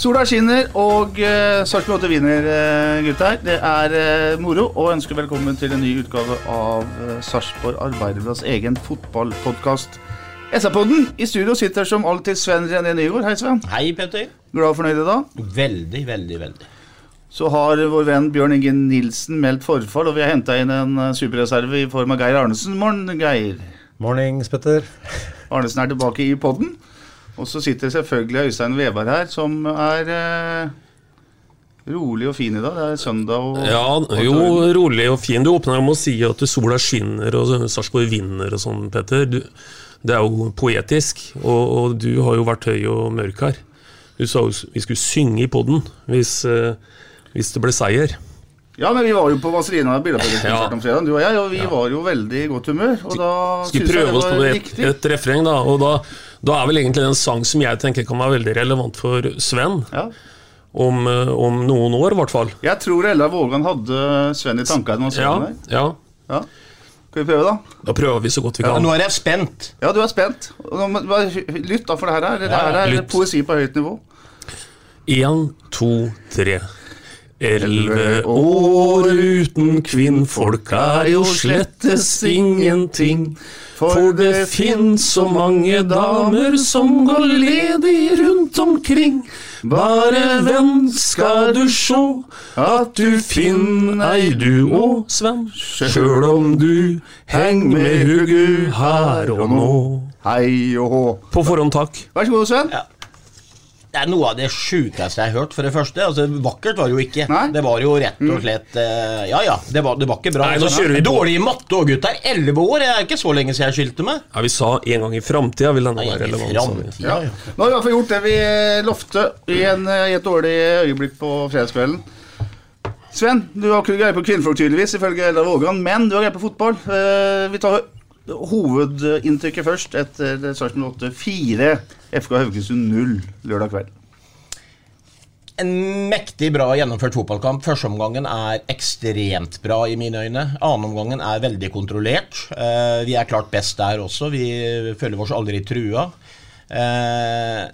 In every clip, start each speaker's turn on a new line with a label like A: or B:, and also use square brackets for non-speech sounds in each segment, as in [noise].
A: Sola skinner, og uh, Sarpsborg 8 vinner, uh, gutter. Det er uh, moro, og ønsker velkommen til en ny utgave av uh, Sarpsborg Arbeiderblads egen fotballpodkast. SA-podden. I studio sitter som alltid Sven René Nygård. Hei, Sven.
B: Hei, Petter.
A: Glad og fornøyd i dag?
B: Veldig, veldig, veldig.
A: Så har vår venn Bjørn Inge Nilsen meldt forfall, og vi har henta inn en superreserve i form av Geir Arnesen. Morgen, Geir.
C: Mornings, Petter.
A: Arnesen er tilbake i podden. Og så sitter selvfølgelig Øystein Veberg her, som er eh, rolig og fin i dag. Det er søndag og
C: Ja, jo, rolig og fin. Du åpner med å si at sola skinner og Sarpsborg vinner og sånn, Petter. Du, det er jo poetisk, og, og, du har jo vært høy og mørk her. Du sa jo vi skulle synge i poden hvis, eh, hvis det ble seier.
A: Ja, men vi var jo på Vazelina Billedfabrikk-konsert
C: Ja.
A: om fredag, du og jeg, og vi var jo veldig i godt humør. Og da
C: Skal vi prøve oss på et, et refreng, da? Og da, da er vel egentlig en sang som jeg tenker kan være veldig relevant for Sven.
A: Ja.
C: Om, eh, om noen år, i hvert fall.
A: Jeg tror Ella Vågan hadde Sven i tankene
C: Ja, ja.
A: Ja. Skal vi prøve, da?
C: Da prøver vi så godt vi
B: Ja,
C: kan.
B: nå er jeg spent.
A: Ja, du er spent. Må- Lytt, da, for det her er, det her er poesi på høyt nivå.
C: Én, to, tre. Elleve år uten kvinnfolk er jo slettes ingenting. For det fins så mange damer som går ledig rundt omkring. Bare venn skal du sjå at du finner ei du òg, Sven. Sjøl om du heng med hugu her og nå.
A: Hei og hå.
C: På forhånd takk.
A: Vær så god, Sven.
B: Det er noe av det sjukeste jeg har hørt, for det første. Altså, vakkert var det jo ikke.
A: Nei.
B: Det var jo rett og slett uh, Ja ja, det var, det var ikke bra.
C: Nei, nå
B: Altså,
C: kjører vi.
B: Dårlig i matte og gutter. Elleve år, det er ikke så lenge siden jeg skilte meg.
C: Ja, Vi sa en gang i framtida vil denne være relevant.
B: Ja. ja.
A: Nå har vi i hvert fall gjort det vi lovte i, en, i et dårlig øyeblikk på fredagskvelden. Sven, du har ikke greie på kvinnfolk tydeligvis, ifølge Eldar Vågan, men du har greie på fotball. Uh, vi tar hovedinntrykket først etter Sarpsborg 8 4, FK Haugesund 0 lørdag kveld.
B: En mektig bra gjennomført fotballkamp. Førsteomgangen er ekstremt bra i mine øyne. Annenomgangen er veldig kontrollert. Eh, vi er klart best der også. Vi føler oss aldri trua. Eh,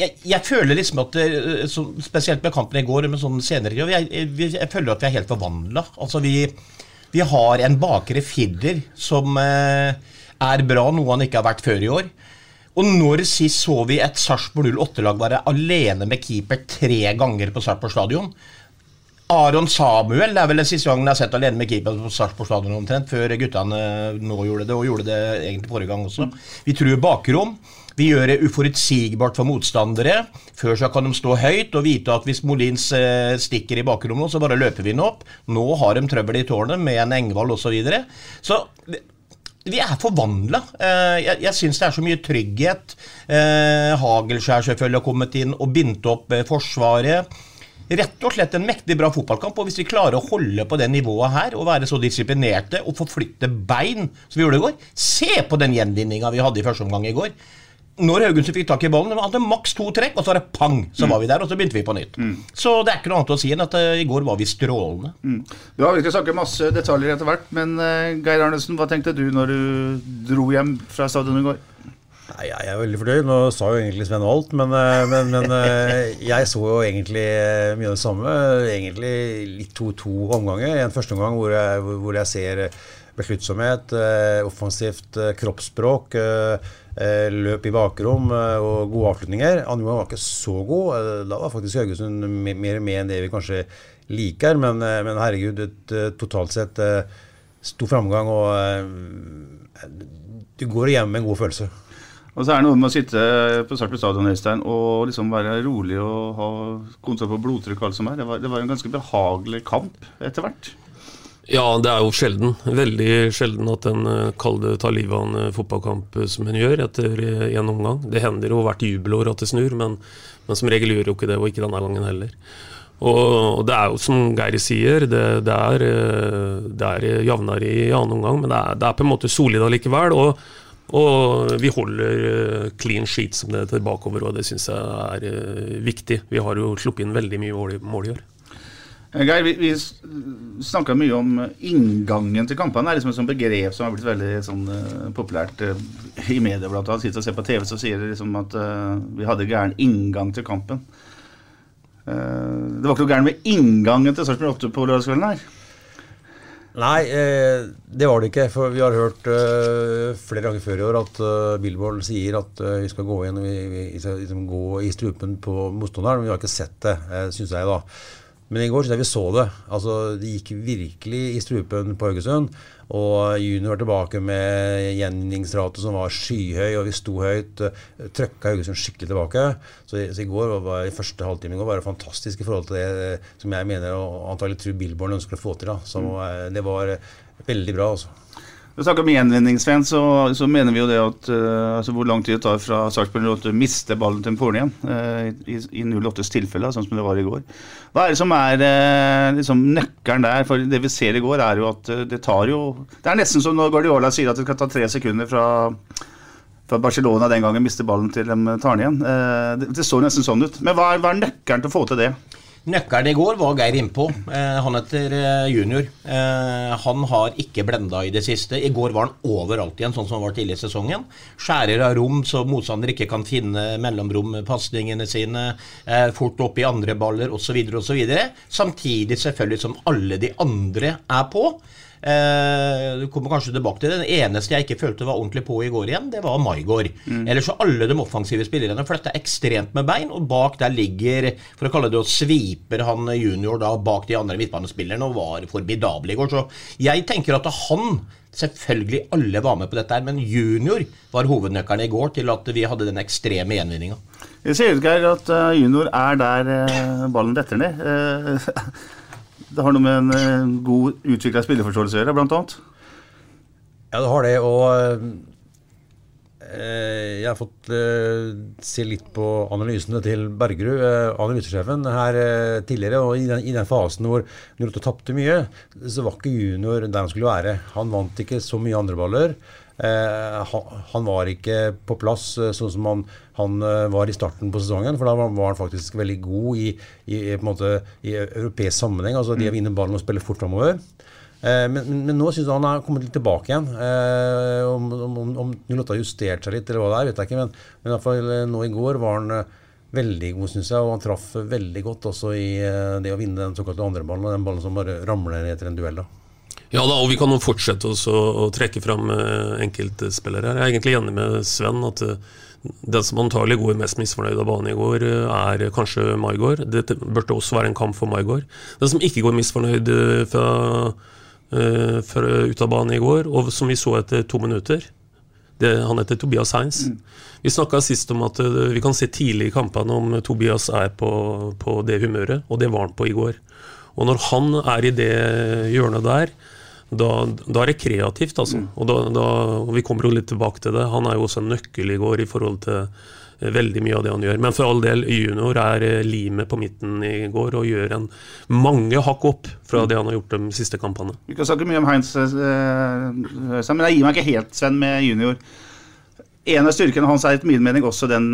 B: jeg, jeg føler liksom at det, så, Spesielt med kampen i går, men sånn senere jeg, jeg, jeg føler at vi er helt forvandla. Altså, vi, vi har en bakre firer som eh, er bra, noe han ikke har vært før i år. Og når sist så vi et Sarpsborg 08-lag være alene med keeper tre ganger på Sarpsborg stadion? Aron Samuel det er vel den siste gangen jeg har sett alene med keeper på Sarpsborg stadion omtrent, før guttene nå gjorde det, og gjorde det egentlig forrige gang også. Vi truer bakrom. Vi gjør det uforutsigbart for motstandere. Før så kan de stå høyt og vite at hvis Molins eh, stikker i bakrommet, så bare løper vi den opp. Nå har de trøbbel i tårnet med en Engvald osv. Så, videre. så vi er forvandla. Eh, jeg jeg syns det er så mye trygghet. Eh, Hagelskjær selvfølgelig har kommet inn og bindt opp eh, Forsvaret. Rett og slett en mektig bra fotballkamp. Og hvis vi klarer å holde på det nivået her og være så disiplinerte og forflytte bein som vi gjorde i går Se på den gjenvinninga vi hadde i første omgang i går. Når Haugesund fikk tak i ballen, de hadde maks to trekk, og så var det pang, så var vi der, og så begynte vi på nytt. Så det er ikke noe annet å si enn at uh, i går var vi strålende.
A: Du har virkelig snakket masse detaljer etter hvert, men uh, Geir Arnesen, hva tenkte du når du dro hjem fra stadion i går?
D: Nei, Jeg er veldig fornøyd. Nå sa jo egentlig Sven alt, men, eh, men, men eh, jeg så jo egentlig mye av det samme. Egentlig litt to-to omganger. En første omgang hvor jeg, hvor- hvor jeg ser besluttsomhet, eh, offensivt eh, kroppsspråk, eh, løp i bakrom og gode avslutninger. Andre gang var ikke så god. Da var faktisk Haugesund mer med enn det vi kanskje liker, men, men herregud, et, totalt sett stor framgang og du går hjem med en god følelse.
A: Og så er det noe med å sitte på Sarpsborg stadion Øystein, og liksom være rolig og ha kontroll på blodtrykk og alt som er. Det var, det var en ganske behagelig kamp etter hvert.
C: Ja, det er jo sjelden. Veldig sjelden at en kalde kall tar livet av en eh, fotballkamp eh, som en gjør etter én omgang. Det hender jo hvert jubelår at det snur, men, men som regel gjør jo ikke det, og ikke denne gangen heller. Og, og det er jo som Geir sier, det, det er, eh, er jevnere i annen omgang, men det er, det er på en måte solid allikevel. Og, og vi holder eh, clean sheet som det heter bakover, og det syns jeg er eh, viktig. Vi har jo sluppet inn veldig mye mål i år.
A: Geir, vi, vi snakka mye om inngangen til kampene. Det er liksom et sånt begrep som har blitt veldig sånn, eh, populært eh, i media. Blant annet. Sitter og ser på TV, så sier det liksom at uh, vi hadde gæren inngang til kampen. Uh, det var ikke noe gærent med inngangen til Sarpsborg 8 på lørdagskvelden her.
D: Nei, det var det ikke. For vi har hørt flere ganger før i år at eh, Billboard sier at vi skal gå inn vi, skal gå i strupen på motstanderen. Men vi har ikke sett det, eh, syns jeg, da. Men i går synes jeg vi så det. Altså, Det gikk virkelig i strupen på Haugesund. Og Junior var tilbake med gjenvinningsrate som var skyhøy, og vi sto høyt. eh, Trøkka Haugesund skikkelig tilbake. Så, i- så i går var, i første halvtime i går var det fantastisk i forhold til det eh, som jeg mener og antagelig tror Billborn ønsker å få til. da. Så mm. det var eh, veldig bra, altså.
A: Når vi snakker om gjenvinningsfans, så, så mener vi jo det at uh, altså hvor lang tid det tar fra Sarpsborg 08 mister ballen til Pornien igjen, eh, i, i 08s tilfelle, sånn som det var i går. Hva er det som er uh, liksom nøkkelen der? For det vi ser i går, er jo at det tar jo Det er nesten som når Guardiola sier at det skal ta tre sekunder fra fra Barcelona den gangen mister ballen til de tar den igjen. Det, det så nesten sånn ut. Men hva er, hva er nøkkelen til å få til det?
B: Nøkkelen i går var Geir innpå. Eh, han heter eh, Junior. Eh, han har ikke blenda i det siste. I går var han overalt igjen, sånn som han var tidlig i sesongen. Skjærer av rom så motstander ikke kan finne mellomrompasningene sine. Eh, fort opp i andre baller osv. osv. Samtidig selvfølgelig som alle de andre er på. Eh, du kommer kanskje tilbake til det. Den eneste jeg ikke følte var ordentlig på i går igjen, det var Maigård. Ellers så alle de offensive spillerne flytta ekstremt med bein, og bak der ligger, for å kalle det å sviper han junior da bak de andre midtbanespillerne og var formidabel i går. Så jeg tenker at han Selvfølgelig alle var med på dette, her, men junior var hovednøkkelen i går til at vi hadde den ekstreme gjenvinninga.
A: Det ser ut Geir, at eh, junior er der eh, ballen detter ned. [laughs] Det har noe med en god utvikla spilleforståelse å gjøre, blant annet.
D: Ja, det har det. Og eh, jeg har fått eh, se litt på analysene til Bergerud, eh, analysesjefen, her tidligere. Og i den, i den fasen hvor Nurto tapte mye, så var ikke junior der han skulle være. Han vant ikke så mye andreballer. Eh, han, var ikke på plass eh, sånn som han, han eh, var i starten på sesongen, for da var, han faktisk veldig god i, i, på en måte, i europeisk sammenheng. altså De å vinne ballen og spille fort framover. Men, men, men nå syns jeg han har kommet litt tilbake igjen. Eh, om om, om, om 08 har justert seg litt, eller hva det er, vet jeg ikke. Men, men i hvert fall nå i går var han veldig god, syns jeg. Og han traff veldig godt også i det å vinne den såkalte andreballen, den ballen som bare ramler ned etter en duell. da.
C: Ja da, og vi kan jo fortsette å trekke fram eh, enkeltspillere. Jeg er egentlig enig med Sven at eh, den som antagelig går mest misfornøyd av banen i går, eh, er kanskje Maigård. Dette burde også være en kamp for Maigård. Den som ikke går misfornøyd fra, fra ut av banen i går, og som vi så etter to minutter, det, han heter Tobias Heinz. Vi snakka sist om at vi kan se tidlig i kampene om Tobias er på, på det humøret, og det var han på i går. Og når han er i det hjørnet der, da, da er det kreativt, altså. Og, da, da, og vi kommer jo litt tilbake til det. Han er jo også en nøkkel i går i forhold til eh, veldig mye av det han gjør. Men for all del, junior er eh, limet på midten i går og gjør en mange hakk opp fra det han har gjort de siste kampene.
A: Vi kan snakke mye om Heinz, eh, men jeg gir meg ikke helt, Sven, med junior. En av styrkene hans er etter min mening også den,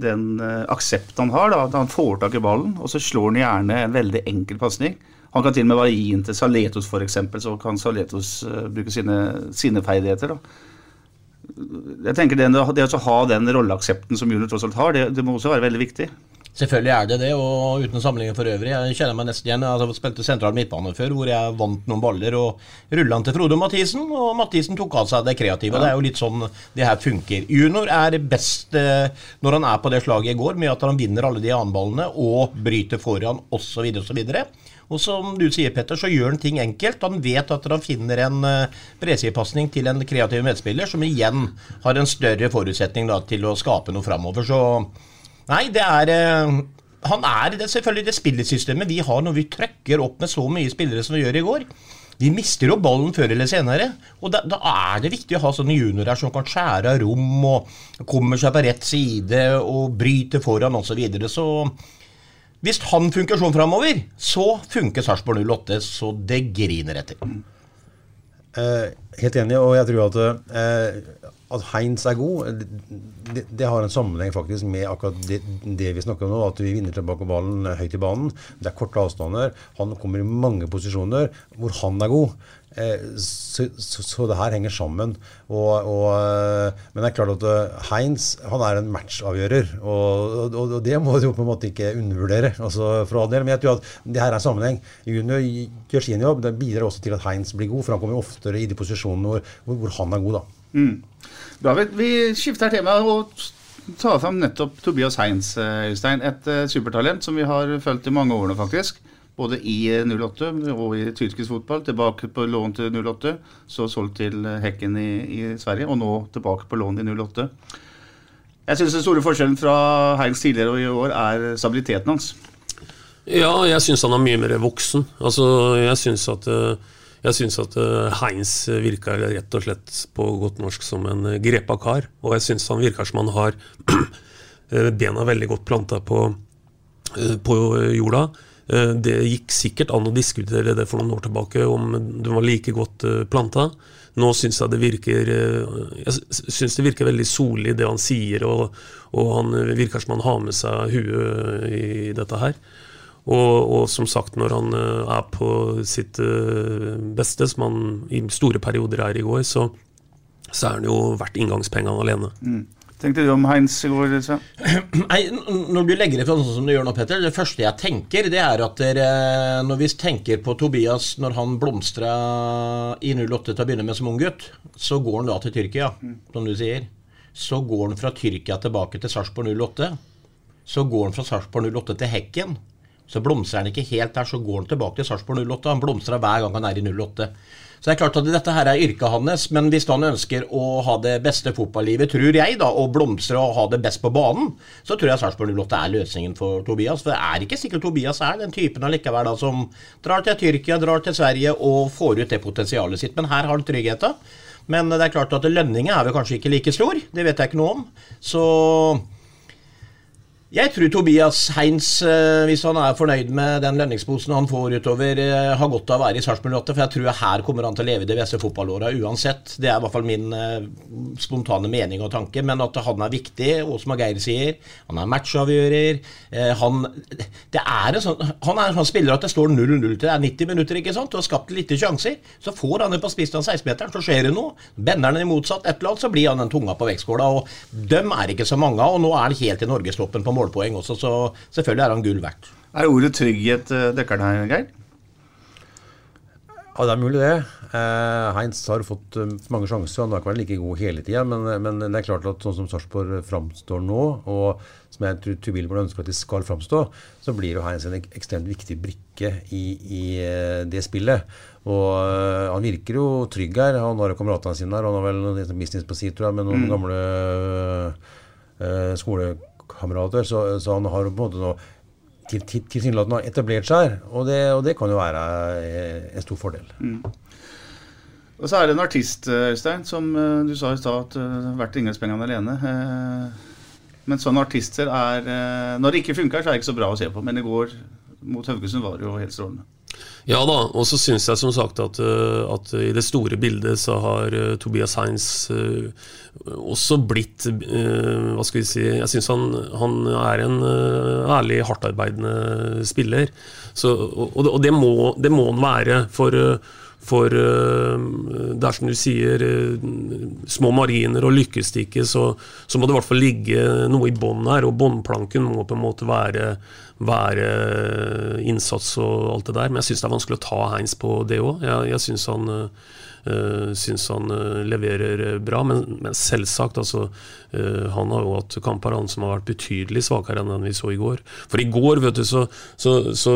A: den aksept han har. Da, at han får tak i ballen, og så slår han gjerne en veldig enkel pasning. Han kan til og med gi den til Saletos, f.eks., så kan Saletos uh, bruke sine, sine ferdigheter. Jeg tenker Det, det å ha den rolleaksepten som junior tross alt har, det, det må også være veldig viktig.
B: Selvfølgelig er det det, og uten sammenligning for øvrig. Jeg kjenner meg nesten igjen. Jeg har spilt sentral midtbane før, hvor jeg vant noen baller og rulla den til Frode Mathisen, og Mathisen tok av seg det kreative. Ja. Det er jo litt sånn det her funker. Junior er best eh, når han er på det slaget i går, med at han vinner alle de annenballene og bryter foran osv. osv. Og som du sier, Petter, så gjør han ting enkelt. Han vet at han finner en uh, bredsidepasning til en kreativ medspiller, som igjen har en større forutsetning da, til å skape noe framover. Så nei, det er uh, Han er det, selvfølgelig det spillesystemet vi har når vi trøkker opp med så mye spillere som vi gjør i går. Vi mister jo ballen før eller senere, og da, da er det viktig å ha sånne juniorer som kan skjære av rom og kommer seg på rett side og bryter foran osv. Så, videre. så hvis han funker sånn framover, så funker Sarpsborg 08 så det griner etter.
D: Eh, helt enig, og jeg tror at, eh, at Heinz er god, det, det, har en sammenheng faktisk med akkurat det, det, vi snakker om nå. At vi vinner tilbake ballen høyt i banen. Det er korte avstander. Han kommer i mange posisjoner hvor han er god. Eh, så, så, så, det her henger sammen. Og, og, eh, men det er klart at eh, Heinz han er en matchavgjører. Og, og, det må du på en måte ikke undervurdere. Altså, for all del, Men jeg tror at det her er en sammenheng. Junior gjør sin jobb. Det bidrar også til at Heinz blir god, for han kommer oftere i de posisjonene hvor, hvor, han er god. da.
A: Mm. David, vi, skifter tema og tar fram nettopp Tobias Heinz, Øystein. Et supertalent som vi har fulgt i mange år nå, faktisk både i 08 eh, og i tyrkisk fotball. Tilbake på lån til 08, så solgt til eh, Hekken i, i, Sverige, og nå tilbake på lån i 08. Jeg syns den store forskjellen fra Heinz tidligere og i år er stabiliteten hans.
C: Ja, jeg syns han er mye mer voksen. Altså, jeg syns at, eh, jeg synes at Heinz virker rett og slett på godt norsk som en grepa kar. Og jeg syns han virker som han har [clears throat] bena veldig godt planta på, på jorda. Eh, det gikk sikkert an å diskutere det for noen år tilbake, om den var like godt eh, planta. Nå syns jeg det virker eh, Jeg synes det virker veldig solig, det han sier, og, og, han virker som han har med seg huet i dette her. Og, og, som sagt, når han er på sitt beste, som han i store perioder er i går, så, så er han jo verdt inngangspengene alene.
A: Mm tenkte du om Heinz i går? Sven? [clears throat]
B: Nei, Når du legger det fram sånn som du gjør nå, Petter, det første jeg tenker, det er at dere, når vi tenker på Tobias når han blomstra i 08 til å begynne med som ung gutt, så går han da til Tyrkia, som du sier. Så går han fra Tyrkia tilbake til Sarpsborg 08. Så går han fra Sarpsborg 08 til Hekken. Så blomstrer han ikke helt der, så går han tilbake til Sarpsborg 08. Han blomstrer hver gang han er i 08. Så det er klart at dette her er yrket hans, men hvis han ønsker å ha det beste fotballivet, tror jeg, da, og blomstre og ha det best på banen, så tror jeg Sarpsborg 08 er løsningen for Tobias. For det er ikke sikkert Tobias er den typen allikevel da, som drar til Tyrkia, drar til Sverige og får ut det potensialet sitt. Men her har han tryggheten. Men det er klart at lønninga er vel kanskje ikke like stor. Det vet jeg ikke noe om. Så jeg tror Tobias Heins, eh, hvis han er fornøyd med den lønningsposen han får utover, eh, har godt av å være i Sarpsborg 8, for jeg tror her kommer han til å leve de beste fotballåra uansett. Det er i hvert fall min eh, spontane mening og tanke, men at han er viktig, og som Geir sier, han er matchavgjører. Han, det er en sånn, han er en sånn spiller at det står 0-0 til det er 90 minutter, ikke sant? Du har skapt litt sjanser. Så får han det på spissen av 16-meteren, så skjer det noe. Bender han i motsatt et eller annet, så blir han den tunga på vektskåla. Og dem er ikke så mange av, og nå er han helt i norgestoppen på mål målpoeng også, så selvfølgelig er han gull verdt.
A: Er ordet trygghet dekker deg, Geir?
D: Ja, det er mulig, det. Eh, Heinz har fått uh, mange sjanser. Han har ikke vært like god hele tida. Men, men, det er klart at sånn som Sarpsborg framstår nå, og som jeg tror Tubilborg ønsker at de skal framstå, så blir jo Heinz en ekstremt viktig brikke i, i det spillet. Og han virker jo trygg her. Han har jo kameratene sine her. Han har vel noe business på si, tror jeg, med noen mm. gamle skole kamerater. Så, så, han har på en måte nå tilsynelatende til, etablert seg, og det, og det, kan jo være eh, en stor fordel. Mm.
A: Og så er det en artist, eh, Øystein, som eh, du sa i stad at har vært inngangspengene alene. Men sånne artister er Når det ikke funker, så er det ikke så bra å se på. Men i går mot Haugesund var det jo helt strålende.
C: Ja da, og så syns jeg som sagt at, eh, at i det store bildet så har eh, Tobias Heinz eh, også blitt Hva skal vi si Jeg syns han, han er en ærlig, hardtarbeidende spiller. Så, og, og det, må, det må han være. For, for eh, det er du sier, eh, små mariner, og lykkes det ikke, så, så må det i hvert fall ligge noe i bånn her. Og båndplanken må på en måte være, være innsats og alt det der. Men jeg syns det er vanskelig å ta Heinz på det òg. Jeg, jeg syns han, uh, syns han uh, leverer bra. Men, men selvsagt, altså. Han har jo hatt kamper han som har vært betydelig svakere enn den vi så i går. For i går, vet du, så, så, så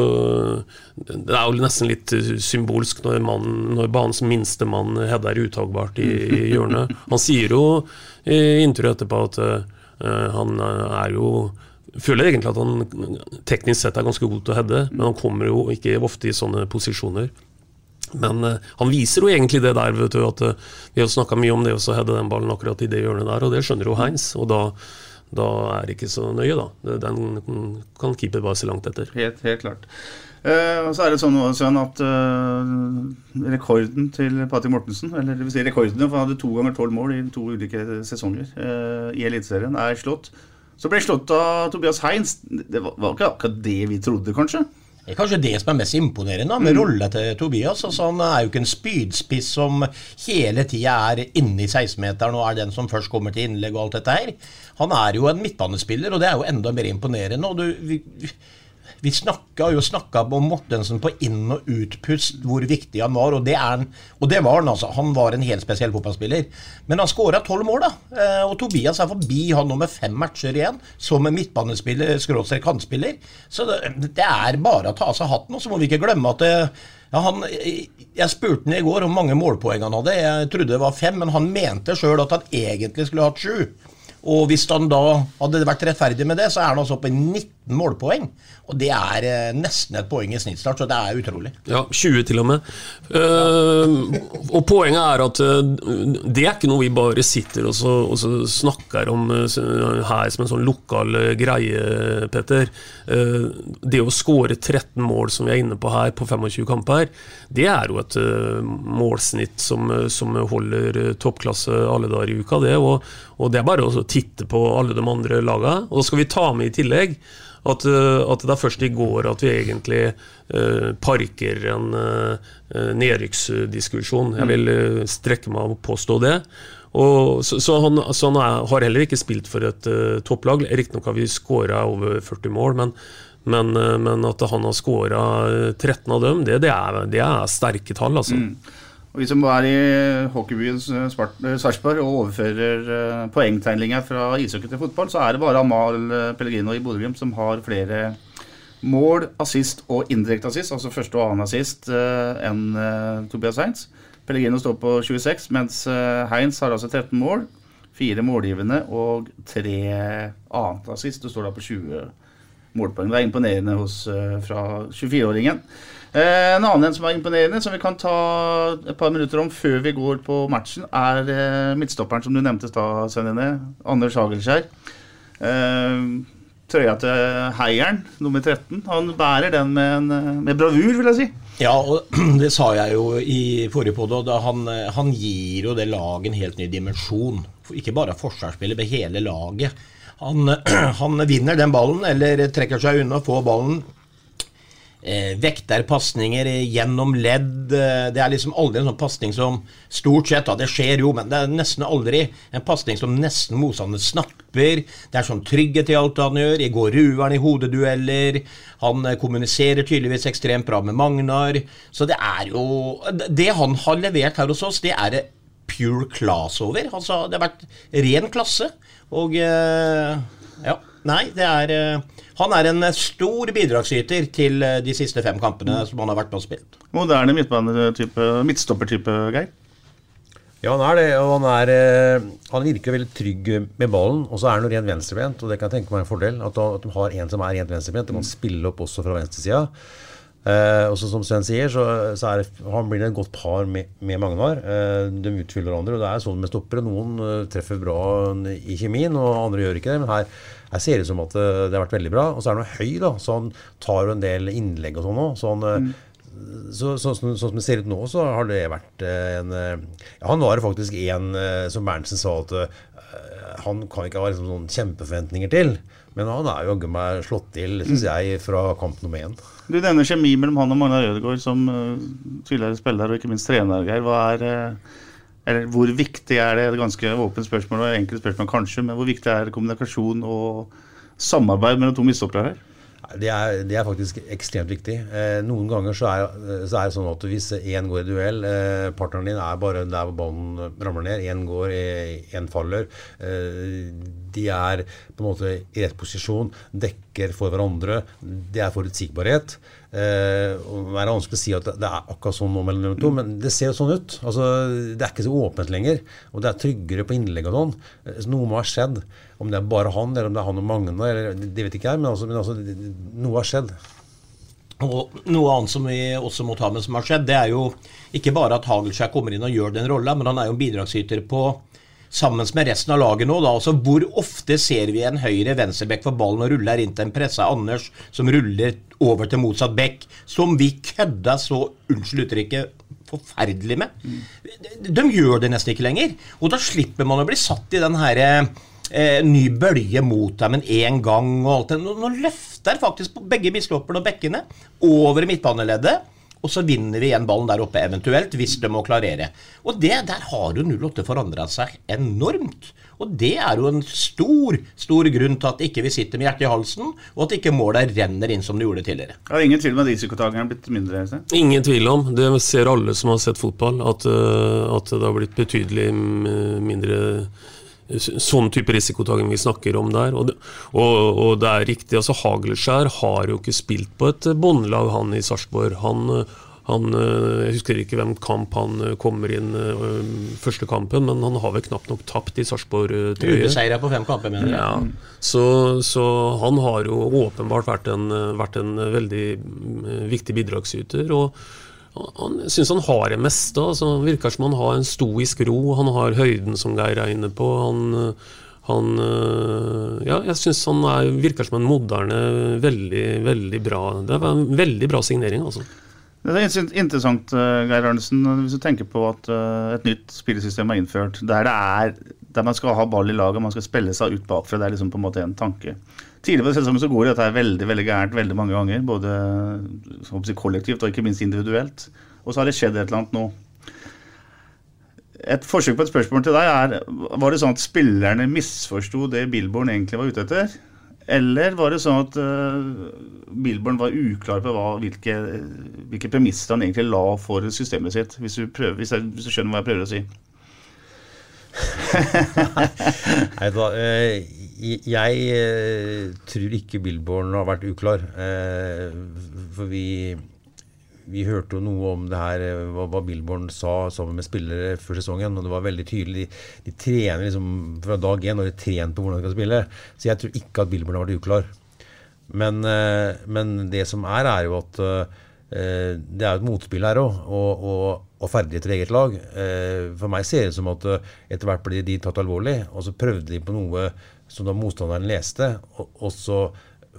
C: Det er jo nesten litt symbolsk når, man, når banens minste mann header uttagbart i, i hjørnet. Han sier jo i intervjuet etterpå at han er jo føler egentlig at han teknisk sett er ganske god til å heade, men han kommer jo ikke ofte i sånne posisjoner. Men uh, han viser jo egentlig det der, vet du, at uh, vi har snakka mye om det å heade den ballen akkurat i det hjørnet der, og det skjønner jo Heinz. Og da, da er det ikke så nøye, da. Den kan keeper bare se langt etter.
A: Helt, helt klart. Uh, og så er det sånn Søren, at rekorden til Patrick Mortensen, eller det vil si rekordene, for han hadde to ganger tolv mål i to ulike sesonger i Eliteserien, er slått. Så ble slått av Tobias Heinz. Det var, var ikke akkurat det vi trodde, kanskje?
B: Det er kanskje det som er mest imponerende med mm. rolla til Tobias. Altså, han er jo ikke en spydspiss som hele tida er inne i 16-meteren og er den som først kommer til innlegg og alt dette her. Han er jo en midtbanespiller, og det er jo enda mer imponerende. og du... Vi, snakka jo snakka om Mortensen på inn- og utpust, hvor viktig han var. Og det, han, og det var han, altså. Han var en helt spesiell fotballspiller. Men han skåra tolv mål, da. Eh, og Tobias er forbi han nå med fem matcher igjen, som en midtbanespiller, skråstrek kantspiller. Så det, er bare å ta av seg hatten. Og så må vi ikke glemme at det, ja, han, jeg spurte han i går om mange målpoeng han hadde. Jeg trodde det var fem, men han mente sjøl at han egentlig skulle hatt sju. Og hvis han da hadde vært rettferdig med det, så er han altså oppe i 19 målpoeng. Og det er eh, nesten et poeng i snittstart, så det er utrolig.
C: Ja, 20 til og med. Uh, og poenget er at uh, det er ikke noe vi bare sitter og så, og så snakker om uh, her som en sånn lokal greie, Petter. det å skåre 13 mål, som vi er inne på her, på 25 kamper, det er jo et målsnitt som, som holder toppklasse alle dager i uka, det. Og, og det er bare å titte på alle de andre lagene. Og da skal vi ta med i tillegg at, eh, at, det er først i går at vi egentlig uh, parker en uh, nedrykksdiskusjon. Jeg vil uh, strekke meg og påstå det. Og, så, så, han, så han er, har heller ikke spilt for et uh, topplag. Riktignok har vi skåra over 40 mål, men, men, men, at han har skåra 13 av dem, det, det, er, det er, sterke tall, altså. Mm.
A: Og Vi som er i hockeybyen Sarpsborg og overfører poengtegninga fra ishockey til fotball, så er det bare Amal Pellegrino i Bodø-Glimt som har flere mål, assist og indirekte assist, altså første og annen assist, enn Tobias Heinz. Pellegrino står på 26, mens Heinz har altså 13 mål, fire målgivende og tre annet assist. Du står da på 20 målpoeng. Det er imponerende hos, fra 24-åringen. Eh, en annen som er imponerende, som vi kan ta et par minutter om før vi går på matchen, er eh, midtstopperen som du nevnte i Anders Hagelskjær. Eh, trøya til Heieren, nummer 13. Han bærer den med, en, med bravur, vil jeg si.
B: Ja, og [clears throat] det sa jeg jo i forrige podd. Han, han gir jo det laget en helt ny dimensjon. Ikke bare forsvarsspillet, men hele laget. Han, [clears throat] han vinner den ballen, eller trekker seg unna, får ballen eh, vekterpasninger gjennom ledd. Eh, det er liksom aldri en sånn pasning som Stort sett, da, det skjer jo, men det er nesten aldri en pasning som nesten motstanderen snapper. Det er sånn trygghet i alt han gjør. I går ruver han i hodedueller. Han eh, kommuniserer tydeligvis ekstremt bra med Magnar. Så det er jo Det han har levert her hos oss, det er pure class over. Altså, det har vært ren klasse. Og eh, ja. Nei, det er eh, Han er en stor bidragsyter til eh, de siste fem kampene som han har vært med og spilt.
A: Moderne midtstoppertype, Geir?
D: Ja, han er det. Og han, er, han virker veldig trygg med ballen. Og så er han jo rent venstrebent, og det kan jeg tenke meg en fordel. At, de har en som er rent venstrebent, og kan spille opp også fra venstresida. Eh, og så som Sven sier, så, så det, han blir det et godt par med, med Magnar. Eh, de utfyller hverandre. og Det er sånn med stoppere. Noen uh, treffer bra i kjemien, og andre gjør ikke det. Men her, her ser det ut som at uh, det har vært veldig bra. Og så er han høy, da, så han tar jo en del innlegg og sånn òg. Så han, uh, så, sånn som sånn som det ser ut nå, så har det vært eh, en eh, ja, Han var faktisk en eh, som Berntsen sa at uh, han kan ikke ha liksom, sånn kjempeforventninger til. Men han er jo jaggu meg slått til, syns jeg, fra kamp nummer én.
A: Du nevner kjemi mellom han og Magnar Ødegaard som uh, tidligere spiller og ikke minst trener. Geir. Er, eh, Hvor viktig er det? Et ganske åpent spørsmål og enkelt spørsmål kanskje, men hvor viktig er kommunikasjon og samarbeid mellom to midtstoppere her?
D: Det er, det er faktisk ekstremt viktig. Eh, noen ganger så er, så er det sånn at hvis én går i duell, eh, partneren din er bare der hvor ballen ramler ned, én går, én faller. Eh, de er på en måte i rett posisjon, dekker for hverandre. Det er forutsigbarhet. Eh, og det er vanskelig å si at det er akkurat sånn nå mellom de to, men det ser jo sånn ut. Altså, det er ikke så åpent lenger. Og det er tryggere på innlegg og sånn. Eh, noe må ha skjedd. Om det er bare han, eller om det er han og eller, det vet ikke jeg. Men, altså, men altså, noe har skjedd.
B: Og Noe annet som vi også må ta med som har skjedd, det er jo ikke bare at Hagelskjær kommer inn og gjør den rolla, men han er jo en bidragsyter på sammen med resten av laget nå. da, altså Hvor ofte ser vi en høyre venstreback for ballen og ruller inn til en pressa Anders som ruller over til motsatt bekk, som vi kødda så, unnskyld uttrykket, forferdelig med? De, de gjør det nesten ikke lenger. Og da slipper man å bli satt i den herre eh, ny bølge mot dem en én gang og alt det. Nå, nå løfter faktisk begge biskopene og bekkene over midtbaneleddet. Og så vinner vi igjen ballen der oppe, eventuelt, hvis de må klarere. Og det, der har jo 08 forandra seg enormt. Og det er jo en stor stor grunn til at ikke vi sitter med hjertet i halsen, og at ikke målet renner inn som det gjorde tidligere.
A: Ja, ingen tvil om at risikotakeren er blitt mindre? Ikke?
C: Ingen tvil om. Det ser alle som har sett fotball, at, uh, at det har blitt betydelig mindre sånn type risikotaking vi snakker om der. Og det, og, og det er riktig. altså Hagelskjær har jo ikke spilt på et båndlag, han i Sarpsborg. Han, han, jeg husker ikke hvem kamp han kommer inn første kampen, men han har vel knapt nok tapt i Sarpsborg-trøye.
B: Ubeseira på fem kamper, mener jeg.
C: Ja, så, så, han har jo åpenbart vært en, vært en veldig viktig bidragsyter. og han syns han har det meste. Altså, virker som han har en stoisk ro. Han har høyden, som Geir er inne på. Han, han Ja, jeg syns han er, virker som en moderne, veldig, veldig bra Det var en veldig bra signering, altså.
A: Det er interessant, Geir Arnesen, hvis du tenker på at et nytt spillesystem er innført, der, det er, der man skal ha ball i laget, man skal spille seg ut bakfra. Det er liksom på en måte en tanke. Tidligere på så går dette veldig veldig gærent veldig mange ganger. Både kollektivt og ikke minst individuelt. Og så har det skjedd et eller annet nå. Et forsøk på et spørsmål til deg er Var det sånn at spillerne misforsto det Billborn egentlig var ute etter? Eller var det sånn at uh, Billborn var uklar på hva, hvilke, hvilke premisser han egentlig la for systemet sitt? Hvis du, prøver, hvis, jeg, hvis du skjønner hva jeg prøver å si? [laughs]
D: Nei da, jeg eh, tror ikke Billborn har vært uklar. Eh, for vi, vi hørte jo noe om det her, eh, hva, hva Billborn sa sammen med spillere før sesongen. Og det var veldig tydelig. De, de trener liksom fra dag én og de trener på hvordan de skal spille. Så jeg tror ikke at Billborn har vært uklar. Men, men det som er, er jo at det er et motspill her òg, og, og, og ferdigheter i eget lag. For meg ser det ut som at etter hvert blir de tatt alvorlig, og så prøvde de på noe som da motstanderen leste, og, og så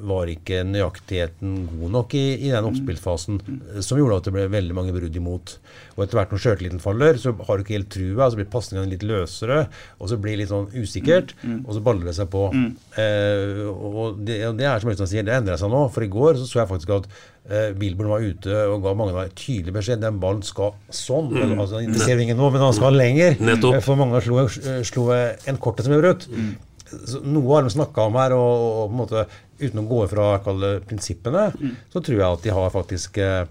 D: var ikke nøyaktigheten god nok i, i den oppspillsfasen, som gjorde at det ble veldig mange brudd imot. Og etter hvert når sjøltilliten faller, så har du ikke helt trua, så blir pasningene litt løsere, og så blir det litt sånn usikkert, og så baller det seg på. Mm. Eh, og, det, og, det, er som Øystein sier, det endrer seg nå. For i går så så jeg faktisk at eh, Bilborn var ute og ga mange en tydelig beskjed. Den ballen skal sånn. Mm. Altså, det ser ingen nå, men han skal lenger.
C: Nettopp.
D: For mange slo, slo en kortet som ble brutt. Mm noe har de snakka om her, og, og, på en måte uten å gå fra prinsippene, mm. så tror jeg at de har faktisk eh,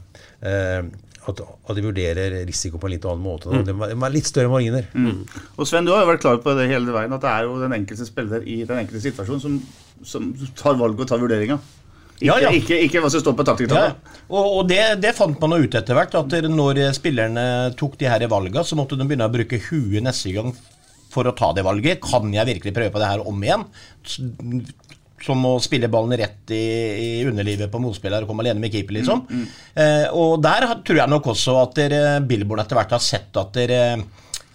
D: at, at, de vurderer risiko på en litt annen måte. Mm. Det er litt større marginer.
A: Mm. Og Sven, du har jo vært klar på det hele veien, at det er jo den enkelte spiller i den enkelte situasjonen som, som tar valget og tar vurderinga. Ikke, ja, ja. ikke, ikke, hva som står på taktikktallet.
B: Ja. Og, og det, det, fant man ut etter hvert. At når spillerne tok de her valgene, så måtte de begynne å bruke huet neste gang for å ta det valget. Kan jeg virkelig prøve på det her om igjen? Som å spille ballen rett i, i underlivet på motspiller og komme alene med keeper, liksom. Mm, mm. Eh, og der tror jeg nok også at dere, Billboard etter hvert har sett at dere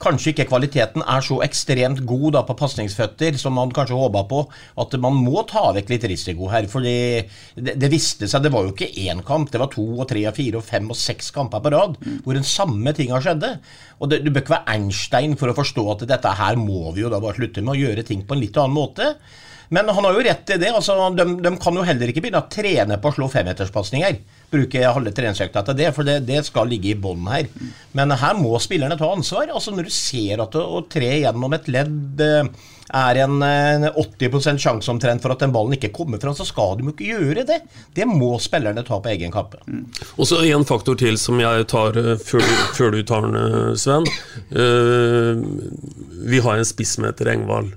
B: kanskje ikke kvaliteten er så ekstremt god da på pasningsføtter som man kanskje håpa på. At man må ta vekk litt risiko her. For det, det viste seg, det var jo ikke én kamp, det var to og tre og fire og fem og seks kamper på rad hvor den samme tinga skjedde. Og det, Du bør ikke være Einstein for å forstå at dette her må vi jo da bare slutte med, å gjøre ting på en litt annen måte. Men han har jo rett i det. altså De, de kan jo heller ikke begynne å trene på å slå femmeterspasninger. Bruke halve treningsøkta til det, for det, det skal ligge i bånn her. Men her må spillerne ta ansvar. altså Når du ser at å, tre gjennom et ledd eh, er en, en 80% sjanse omtrent for at den ballen ikke kommer fram, så skal de jo ikke gjøre det. Det må spillerne ta på egen kappe.
C: Og så en faktor til som jeg tar eh, før, før du tar den, eh, Sven. Uh, vi har en spiss som heter Engvald,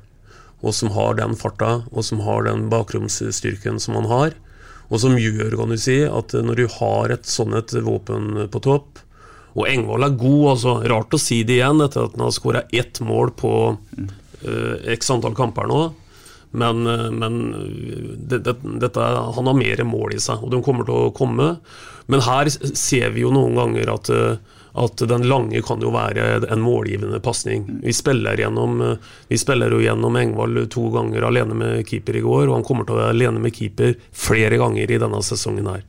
C: og som har den farta og som har den bakromsstyrken som han har. Og som gjør, kan du si, at når du har et sånn et våpen på topp Og Engvold er god, altså. Rart å si det igjen etter at han har skåra ett mål på uh, x antall kamper nå. Men, eh, men det, det, dette, han har mer mål i seg, og de kommer til å komme. Men her ser vi jo noen ganger at, eh, at den lange kan jo være en målgivende pasning. Vi spiller gjennom eh, Vi spiller jo gjennom Engvald to ganger alene med keeper i går, og han kommer til å være alene med keeper flere ganger i denne sesongen her.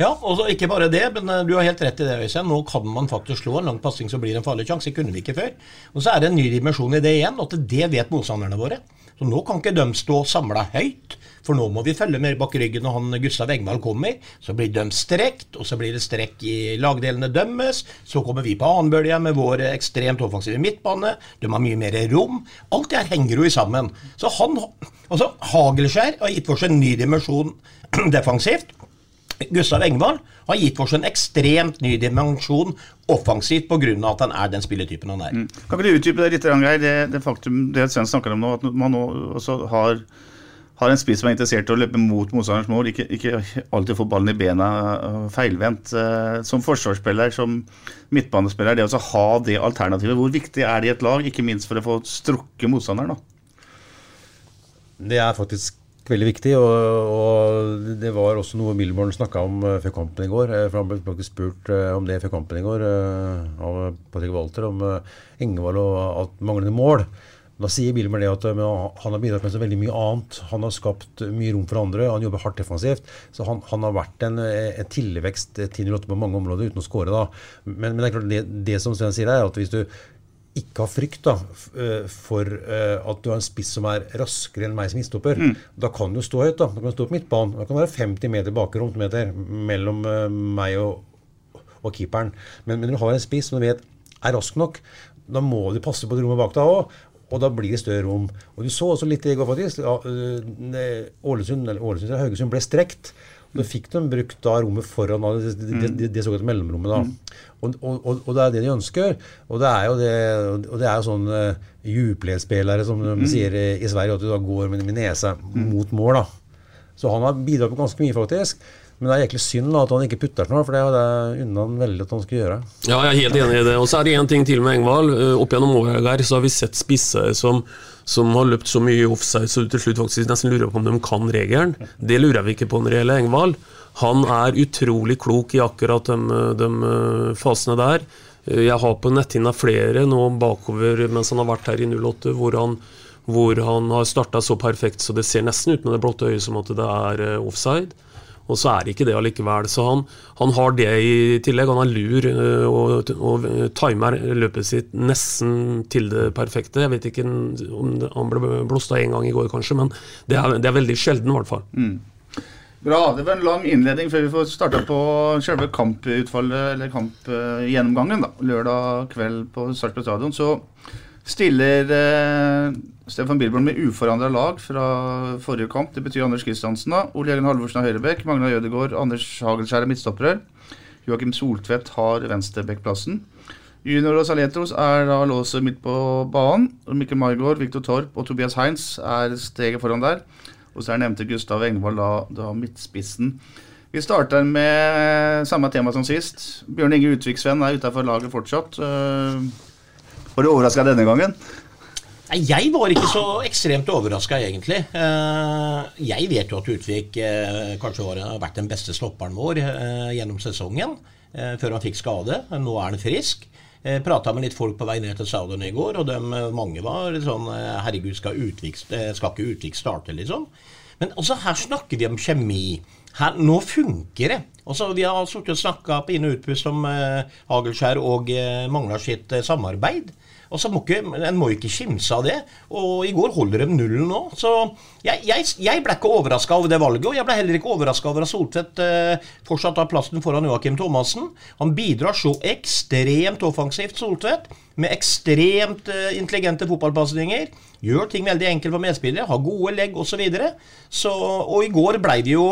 B: Ja, og ikke bare det, men du har helt rett i det, Øystein. Nå kan man faktisk slå en lang pasning så blir det en farlig sjanse. Det kunne vi ikke før. Og så er det en ny dimensjon i det igjen, at det vet motstanderne våre. Så nå kan ikke de stå samla høyt, for nå må vi følge med bak ryggen når han Gustav Engvald kommer. Så blir de strekt, og så blir det strekk i lagdelene dømmes. Så kommer vi på annenbølge med vår ekstremt offensive midtbane. De har mye mer rom. Alt det her henger jo sammen. Så han, altså Hagelskjær har gitt for seg en ny dimensjon [clears throat] defensivt. Gustav Engvald har gitt oss en ekstremt ny dimensjon offensivt pga. at han er den spilletypen han er.
A: Kan ikke du utdype det litt, Geir? Det, det faktum det Sven snakker om nå, at man nå også har, har en spiss som er interessert i å løpe mot motstanderens mål, ikke, ikke alltid få ballen i bena øh, feilvendt. Eh, Som forsvarsspiller, som midtbanespiller, det å ha det alternativet, hvor viktig er det i et lag? Ikke minst for å få strukket motstanderen, da.
D: Det er faktisk veldig viktig, og, og det var også noe Milborn snakka om eh, før kampen i går. eh, For Han ble spurt eh, om det før kampen i går av Patrick Walter, om eh, og manglende mål. Da sier Bilmer det at han har bidratt med så veldig mye annet. Han har skapt mye rom for andre, han jobber hardt defensivt. Så han, han har vært en, en tilvekst til 08 på mange områder uten å skåre, da. Men, men det er klart, det, det som Sven sier, er at hvis du ikke ha frykt da, eh, for eh, at du har en spiss som er raskere enn meg som midtstopper. Da kan du stå høyt. Da Da kan du stå på midtbanen. Da kan det være 50 meter bakrom meter, mellom eh, meg og, og keeperen. Men, men du har en spiss som du vet er rask nok, da må du passe på det rommet bak deg òg. Og da blir det større rom. Og Du så også litt i går, faktisk. Ålesund, eller Ålesund, Haugesund ble strekt. Da fikk de brukt da rommet foran det, det, det, det såkalte mellomrommet. da. Og, og, og, og det er det de ønsker. Og det er jo det, og det er jo sånn uh, Juple-spillere, som de sier i, Sverige, at du da går med, med nesa mot mål. da. Så han har bidratt med ganske mye, faktisk. Men det er egentlig synd da, at han ikke putter snart, for det hadde jeg unna han veldig at han skulle gjøre.
C: Ja, jeg er helt enig i det. Og så er det én ting til med Engvald. Eh, Opp gjennom året her så har vi sett spisser som, som har løpt så mye offside så du til slutt faktisk nesten lurer på om de kan regelen. Det lurer vi ikke på når det gjelder Engvald. Han er utrolig klok i akkurat de, de eh, fasene der. Eh, Jeg har på netthinna flere nå bakover mens han har vært her i 08, hvor han, hvor han har starta så perfekt så det ser nesten ut med det blotte øyet som at det er eh, offside. Og så er det ikke det allikevel. Så han, han har det i tillegg. Han er lur øh, og, og timer løpet sitt nesten til det perfekte. Jeg vet ikke om han ble blåst av én gang i går, kanskje, men det er, det er veldig sjelden, i hvert fall.
A: Bra. Det var en lang innledning før vi får starta på selve kamputfallet, eller kampgjennomgangen. da. Lørdag kveld på Sarpsborg stadion. Så stiller eh, Stefan Bilborn med uforandra lag fra forrige kamp. Det betyr Anders Kristiansen, da. Ole Jørgen Halvorsen har høyrebekk. Magna Jødegaard, Anders Hagelskjær er midtstoppere. Joakim Soltvedt har venstrebekkplassen. Junior og Saletros er da låset midt på banen. Mikkel Maigård, Viktor Torp og Tobias Heinz er steget foran der. Og så er nevnte Gustav Engvald da, da midtspissen. Vi starter med samme tema som sist. Bjørn Inge Utvik Sven er utafor laget fortsatt. Uh, var du overraska denne gangen?
B: Nei, Jeg var ikke så ekstremt overraska, egentlig. Eh, Jeg vet jo at Utvik eh, kanskje har vært den beste stopperen vår eh, gjennom sesongen. før han fikk skade. Nå er han frisk. Prata med litt folk på vei ned til stadion i går, og eh, mange var sånn Herregud, skal, Utvik, skal ikke Utvik starte, liksom? Men også her snakker vi om kjemi. Her, nå funker det. Også, vi har sittet og snakka på inn- og utpust om eh, Hagelskjær og eh, mangla sitt eh, samarbeid. Og så må ikke, En må ikke kimse av det. Og i går holder de nullen nå. Så jeg, jeg, jeg ble ikke overraska over det valget, og jeg ble heller ikke overraska over at Soltvedt eh, fortsatt har plassen foran Joakim Thomassen. Han bidrar så ekstremt offensivt, Soltvedt, med ekstremt eh, intelligente fotballpasninger. Gjør ting veldig enkelt for medspillere, har gode legg osv. Så videre. så, og i går blei det jo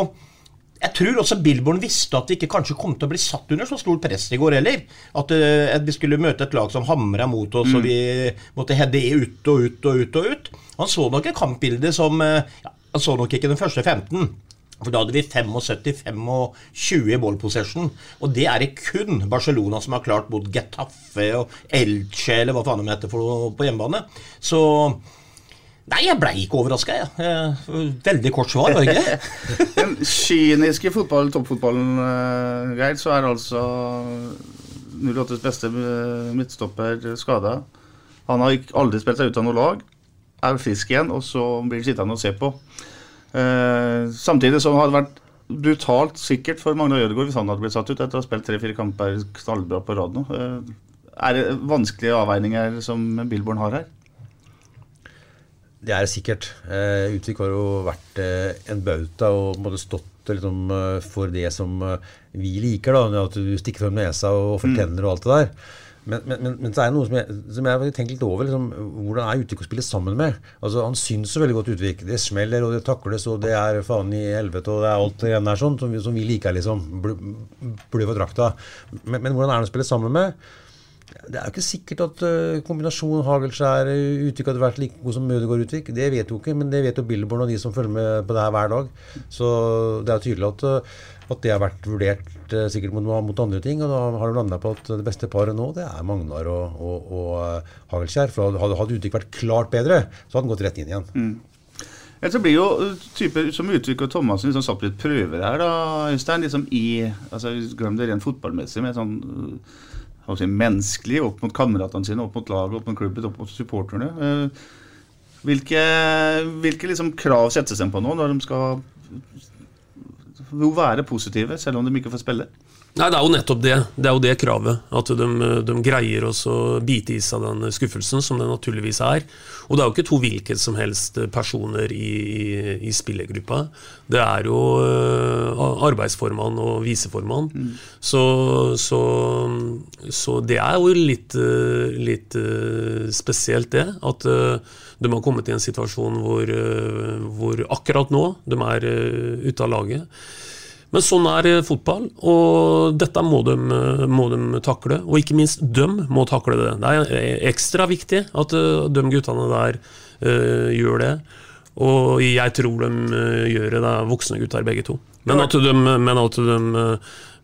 B: jeg tror også Billborn visste at vi ikke kanskje kom til å bli satt under så stort press i går heller. At, uh, at vi skulle møte et lag som hamra mot oss, og vi måtte heade ut og ut og ut. og ut. Han så nok et kampbilde som uh, ja, Han så nok ikke den første 15. For da hadde vi 75-25 i ball possession. Og det er det kun Barcelona som har klart mot Getafe og Elche, eller hva faen de heter for på hjemmebane. Så Nei, jeg blei ikke overraska, jeg. Eh, Veldig kort svar, var det ikke? [laughs]
A: Den kyniske fotball, toppfotballen, uh, Geir, så er altså 08s beste eh, midtstopper skada. Han har aldri spilt seg ut av noe lag, er frisk igjen, og så blir han sittende og se på. Eh, samtidig som det hadde vært brutalt sikkert for Magnar Ødegaard hvis han hadde blitt satt ut etter å ha spilt tre-fire kamper knallbra på rad nå. Eh, er det vanskelige avveininger som Billborn har her?
D: Det er sikkert. Eh, Utvik har jo vært eh, en bauta og måtte stått liksom, eh, for det som eh, vi liker. da, At du stikker frem nesa og fortenner og alt det der. Men, men, men, men så er det noe som jeg, som jeg har tenkt litt over. Liksom, hvordan er Utvik å spille sammen med? Altså, Han syns så veldig godt Utvik. Det smeller, og det takles, og det er faen i helvete, og det er alt det der sånn, som, vi- som vi liker, liksom. Bl- Blø for drakta. Men, men hvordan er det å spille sammen med? Det er jo ikke sikkert at uh, kombinasjonen Hagelskjær Utvik hadde vært like god som Ødegaard Utvik. Det vet jo ikke, men det vet jo Billborn og de som følger med på det her hver dag. Så det er tydelig at, uh, at det har vært vurdert uh, sikkert mot, mot andre ting. Og da har de landa på at det beste paret nå, det er Magnar og, og, og Hagelskjær. For hadde, hadde Utvik vært klart bedre, så hadde han gått rett inn igjen.
A: Ellers så blir jo typer som Utvik og Thomassen liksom satt litt prøver her, da, Øystein. Liksom i altså Glem det rent fotballmessig, med sånn si, menneskelig opp mot kameratene sine, opp mot laget, opp mot klubben, opp mot supporterne. Uh, Hvilke, hvilke liksom krav settes de på nå når de skal være positive, selv om de ikke får spille?
C: Nei, det er jo nettopp det. Det er jo det kravet. At de, de greier å bite i seg den skuffelsen, som det naturligvis er. Og det er jo ikke to hvilket som helst personer i, i, i spillergruppa. Det er jo uh, arbeidsformann og viseformann. Så, så, så det er jo litt, uh, litt uh, spesielt, det. At de har kommet i en situasjon hvor, hvor akkurat nå de er ute av laget. Men sånn er eh, fotball, og dette må de, eh, må de takle. Og ikke minst dem må takle det. Det er eh, ekstra viktig at de guttene der uh, gjør det. Og jeg tror de gjør det. Det er voksne gutter begge to. Men at de, men at de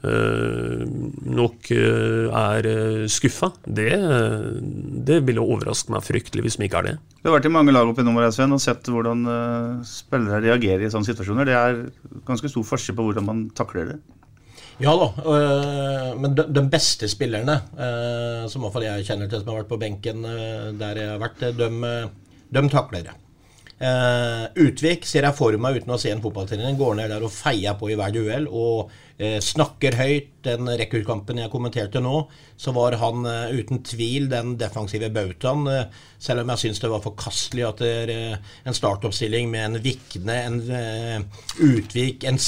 C: nok eh, er eh, skuffa, det, det ville overraske meg fryktelig hvis vi ikke er det.
A: Du har vært i mange lag oppe i nummeret, Sven, og sett hvordan spillere reagerer i sånne situasjoner. Det er ganske stor forskjell på hvordan man takler det.
B: Ja da, øh, men de, de beste spillerne, øh, som iallfall jeg kjenner til som har vært på benken øh, der jeg har vært, de, de takler det. Eh, Utvik ser jeg for meg uten å se en fotballtrener. Går ned der og feier på i hver duell og eh, snakker høyt. Den rekordkampen jeg kommenterte nå, så var han eh, uten tvil den defensive bautaen. selv om jeg syns det var forkastelig at det er en startoppstilling med en Vikne, en Utvik, en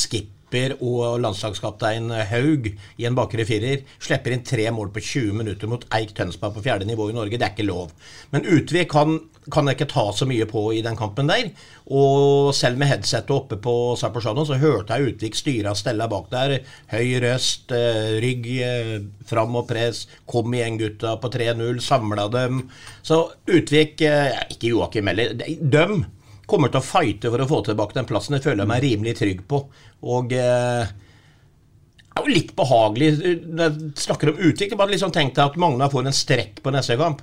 B: Skipper og landslagskaptein Haug i en bakre firer slipper inn tre mål på 20 minutter mot Eik Tønsberg på fjerde nivå i Norge. Det er ikke lov. Men Utvik kan, kan jeg ikke ta så mye på i den kampen der. Og selv med headsetet oppe på Zapporsano så hørte jeg Utvik styre og stelle bak der. Høy røst, eh, rygg eh, fram og press. Kom igjen, gutta, på 3-0. Samla dem. Så Utvik eh, Ikke Joakim heller. Døm kommer til å fighte for å få tilbake den plassen. Det føler jeg meg rimelig trygg på. Og eh, det er jo litt behagelig når jeg snakker om Utvik. Bare liksom tenkte at Magna får en strekk på neste kamp.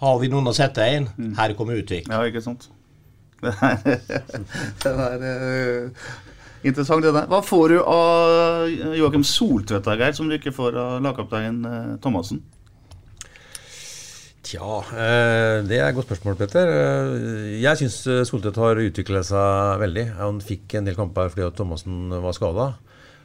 B: Har vi noen å sette inn? Her kommer Utvik.
A: Ja, ikke sant. [laughs] Det er, det eh, Interessant det der. Hva får du av Joakim Soltvedt, Geir, som du ikke får av lagkaptein uh, Thomassen?
D: Tja, eh, det er et godt spørsmål, Petter. Eh, Jeg syns Soltvedt har utvikla seg veldig. Han fikk en del kamper fordi Thomassen var skada.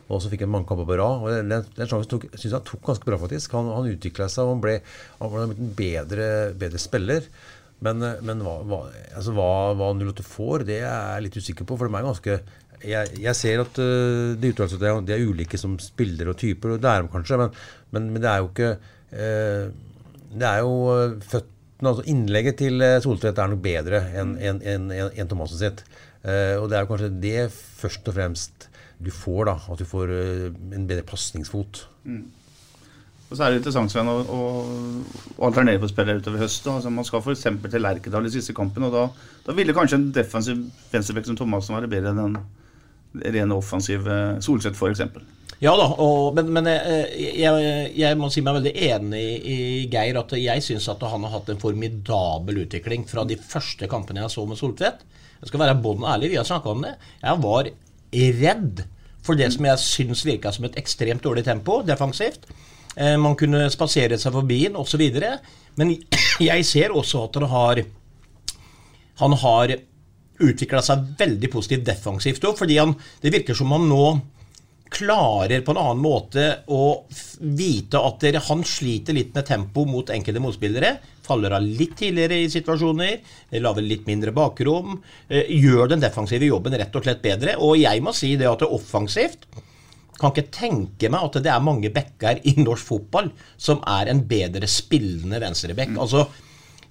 D: Og så fikk han mange kamper på rad. og Den, den sjansen syns han tok ganske bra, faktisk. Han, han utvikla seg og han ble, han ble en bedre, bedre spiller. Men, eh, men hva, hva, altså hva, hva 08 får, det er jeg litt usikker på. For de er ganske Jeg, jeg ser at uh, de er- ulike som spillere og typer, og det er de kanskje, men, men, men det er jo ikke eh, Det er jo eh, føttene altså Innlegget til eh, Soltvedt er nok bedre enn en, en, en, enn Thomassen sitt. Uh, og det er jo kanskje det først og fremst du får, da. At du får en bedre pasningsfot.
A: Og så er det interessant Sven, å, å, alternere på spillere utover høsten. Altså, man skal f.eks. til Lerkedal i siste kampen, og da, da ville kanskje en defensiv venstrebekk som Thomassen være bedre enn en ren offensiv eh, Solseth f.eks.
B: Ja da, og, men, men jeg, jeg, jeg må si meg veldig enig i Geir. At jeg syns at han har hatt en formidabel utvikling fra de første kampene jeg så med Soltvedt. Jeg skal være bånn ærlig, vi har snakka om det. Jeg var redd for det som jeg syns virka som et ekstremt dårlig tempo defensivt. Eh, man kunne spasere seg forbi den osv. Men [clears throat] jeg ser også at han har han har utvikla seg veldig positivt defensivt òg, fordi han, det virker som han nå klarer på en annen måte å vite at dere, han sliter litt med tempo mot enkelte motspillere. Faller av litt tidligere i situasjoner, lager litt mindre bakrom. Eh, gjør den defensive jobben rett og slett bedre. Og jeg må si det at det offensivt kan ikke tenke meg at det er mange backer i norsk fotball som er en bedre spillende venstreback. Altså,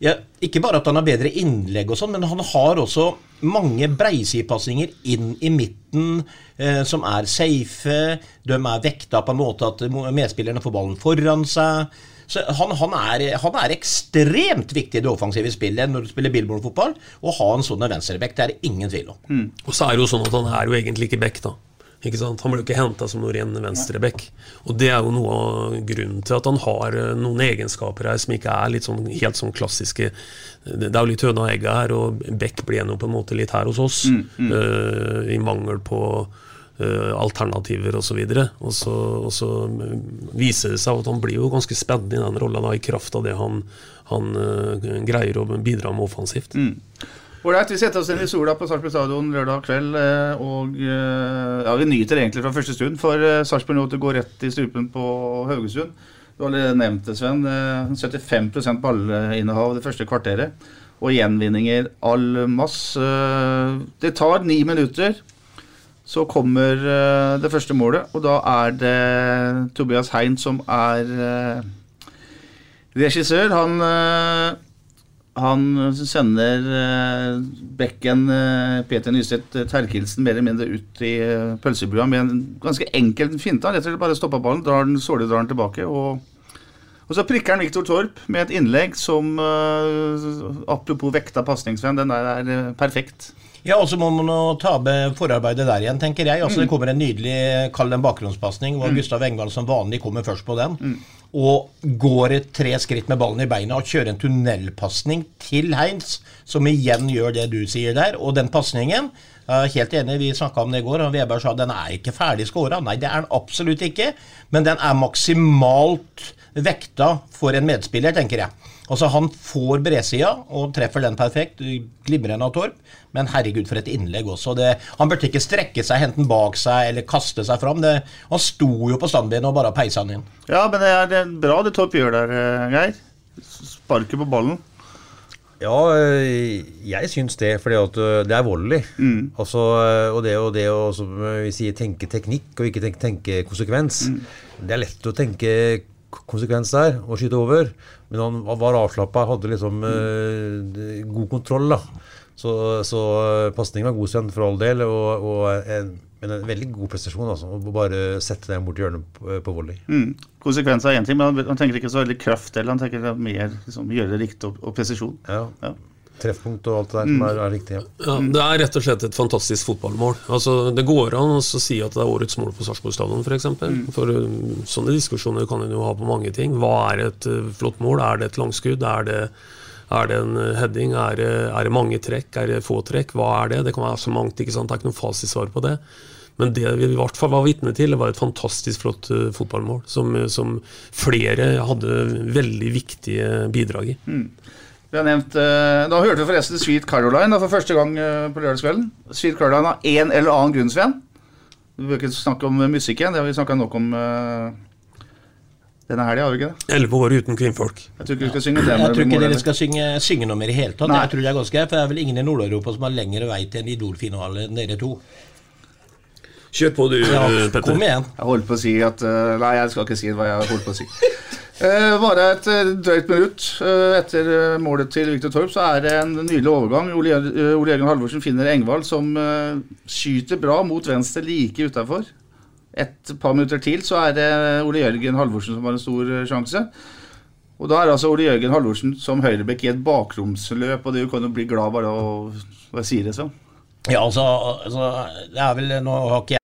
B: ja, ikke bare at han har bedre innlegg, og sånn, men han har også mange breisidepasninger inn i midten eh, som er safe. De er vekta på en måte at medspillerne får ballen foran seg. Så han, han, er, han er ekstremt viktig i det offensive spillet når du spiller billboardfotball. Å ha en sånn venstreback, det er det ingen tvil om.
C: Og så er det jo sånn at han er jo egentlig ikke back, da. Ikke sant? Han ble jo ikke henta som noen ren venstreback. Og det er jo noe av grunnen til at han har eh, noen egenskaper her som ikke er litt sånn, helt sånn klassiske Det er jo litt høna og egget her, og Beck ble jo på en måte litt her hos oss.
A: Mm, mm.
C: Uh, I mangel på uh, alternativer osv. Og så og så viser det seg at han blir jo ganske spennende i den rolla, i kraft av det han, han uh, greier å bidra med offensivt.
A: Mm. Ålreit, vi setter oss inn i sola på Sarpsborg stadion lørdag kveld. eh, Og eh, ja, vi nyter egentlig fra første stund, for eh, Sarpsborg går rett i strupen på Haugesund. Du har allerede nevnt det, Sven. eh, 75% ballinnehav det første kvarteret. Og gjenvinninger all masse. Eh, Det tar ni minutter. Så kommer det første målet, og da er det Tobias Hein som er regissør. Han han sender uh, bekken eh, Peter Nystedt uh, Terkelsen mer eller mindre ut i pølsebua med en ganske enkel finte. Han rett og slett bare stopper ballen, drar den, sålig drar den tilbake. Og, og så prikker han Viktor Torp med et innlegg som Apropos vekta pasningsvenn, den der er perfekt.
B: Ja, og så må man ta med forarbeidet der igjen, tenker jeg. Altså,
A: Mm.
B: Det kommer en nydelig, kall det en bakgrunnspasning, hvor
A: Mm.
B: Gustav Engvald som vanlig kommer først på den. Og går et tre skritt med ballen i beina og kjører en tunnelpasning til Heinz, som igjen gjør det du sier der. Og den pasningen helt enig, vi snakka om det i går, og Veberg sa den er ikke ferdig skåra. Nei, det er den absolutt ikke, men den er maksimalt vekta for en medspiller, tenker jeg. Altså Han får bredsida og treffer den perfekt. Glimrende av Torp. Men herregud, for et innlegg også. Det, han burde ikke strekke seg, hente den bak seg eller kaste seg fram. Det, han sto jo på standbeinet og bare peisa den inn.
A: Ja, men det er, det er bra det Torp gjør der, eh, Geir. Sparker på ballen.
D: Ja, øh, jeg syns det, For øh, det er volley. Altså, øh, og det, og det å som vi sier, tenke teknikk og ikke tenke, tenke konsekvens. Det er lett å tenke konsekvens der og skyte over, men han var avslappa, hadde liksom øh, god kontroll. da. Så, så øh, pasningen var god, Sven, for all del, og, og en, men en veldig god prestasjon. altså, Å bare sette den bort i hjørnet på, på volley.
A: Mm. Konsekvenser er én ting, men han, han tenker ikke så veldig kraft heller. Han tenker mer liksom, gjøre det riktig og, og presisjon.
D: Ja.
A: Ja.
D: Treffpunkt og alt det der som er, er riktig. Ja.
C: Ja, Det er rett og slett et fantastisk fotballmål. Altså, Det går an å si at det er årets mål på Sarpsborg stadion, f.eks.
A: Mm.
C: For um, sånne diskusjoner kan en jo ha på mange ting. Hva er et uh, flott mål? Er det et langskudd? Er det, er det en uh, heading? Er det, er det mange trekk? Er det få trekk? Hva er det? Det kan være så mangt. ikke sant? Det er ikke noe fasitsvar på det. Men det vi i hvert fall var vitne til, det var et fantastisk flott uh, fotballmål. Som, som flere hadde veldig viktige bidrag i.
A: Mm. Vi har nevnt, eh, Da hørte vi forresten Sweet Caroline da, for første gang eh, på lørdagskvelden. Sweet Caroline av en eller annen grunn, Sven. Vi bør ikke snakke om musikken, det har vi snakka nok om eh, denne helga, har vi ikke det?
C: Elleve år uten kvinnfolk.
A: Jeg tror ikke vi skal synge det.
B: Jeg tror ikke dere skal synge, synge noe mer i hele tatt.
A: Nei.
B: Jeg tror det er ganske greit, for det er vel ingen i Nord-Europa som har lengre vei til en Idol-finale enn dere to.
C: Kjør på du,
B: Ja,
C: Petter.
B: kom igjen.
A: Jeg holdt på å si at eh, Nei, jeg skal ikke si hva jeg holdt på å si. Uh, bare et eh, drøyt minutt eh, etter eh, målet til Viktor Torp, så er det en nydelig overgang. Ole, eh, Jørgen Halvorsen finner Engvald, som eh, skyter bra mot venstre like utafor. Et par minutter til så er det Ole Jørgen Halvorsen som har en stor eh, sjanse. Og da er altså Ole Jørgen Halvorsen som høyrebekk i et bakromsløp, og du kan jo bli glad bare av å si det sånn.
B: Ja, altså, altså Det er vel Nå har ikke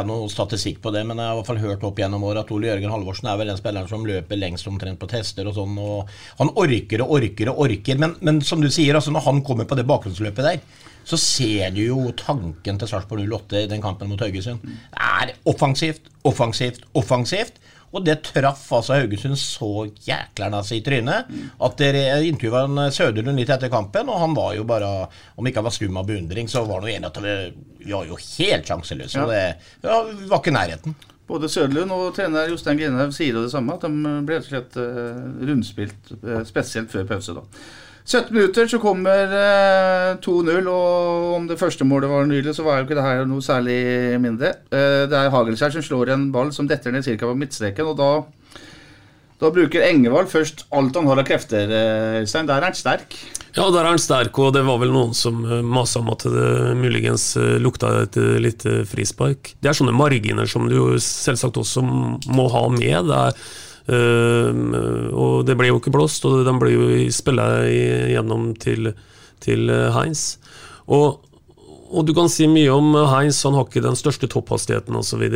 B: Har noe statistikk på det, men jeg har i hvert fall hørt opp gjennom året at Ole Jørgen Halvorsen er vel den spilleren som løper lengst omtrent på tester og sånn. og Han orker og orker og orker, men, men som du sier, altså når han kommer på det bakgrunnsløpet der, så ser du jo tanken til Sarpsborg 08 i den kampen mot Haugesund. Det er offensivt, offensivt, offensivt. Og det traff altså Haugesund så jæklernas i trynet at dere intervjua Søderlund litt etter kampen, og han var jo bare Om ikke han var stum av beundring, så var han jo enig at vi, vi var jo helt sjanseløse.
A: Ja.
B: og Det ja, vi var ikke nærheten.
A: Både Søderlund og trener Jostein Grinhaug sier jo det samme, at de ble rett og slett eh, rundspilt, eh, spesielt før pause. da. 17 minutter så kommer eh, 2-0, og om det første målet var nydelig, så var jo ikke det her noe særlig mindre. Eh, det er Hagelskjær som slår en ball som detter ned ca. på midtstreken, og da, da bruker Engevald først alt han har av krefter, eh, Øystein. Der er han sterk.
C: Ja, der er han sterk, og det var vel noen som eh, masa om at det muligens eh, lukta et eh, lite frispark. Det er sånne marginer som du selvsagt også må ha med. Det er, eh, og det ble jo ikke blåst, og den ble jo spilla gjennom til, til eh, Heinz. Og, og du kan si mye om Heinz, han har ikke den største topphastigheten osv.,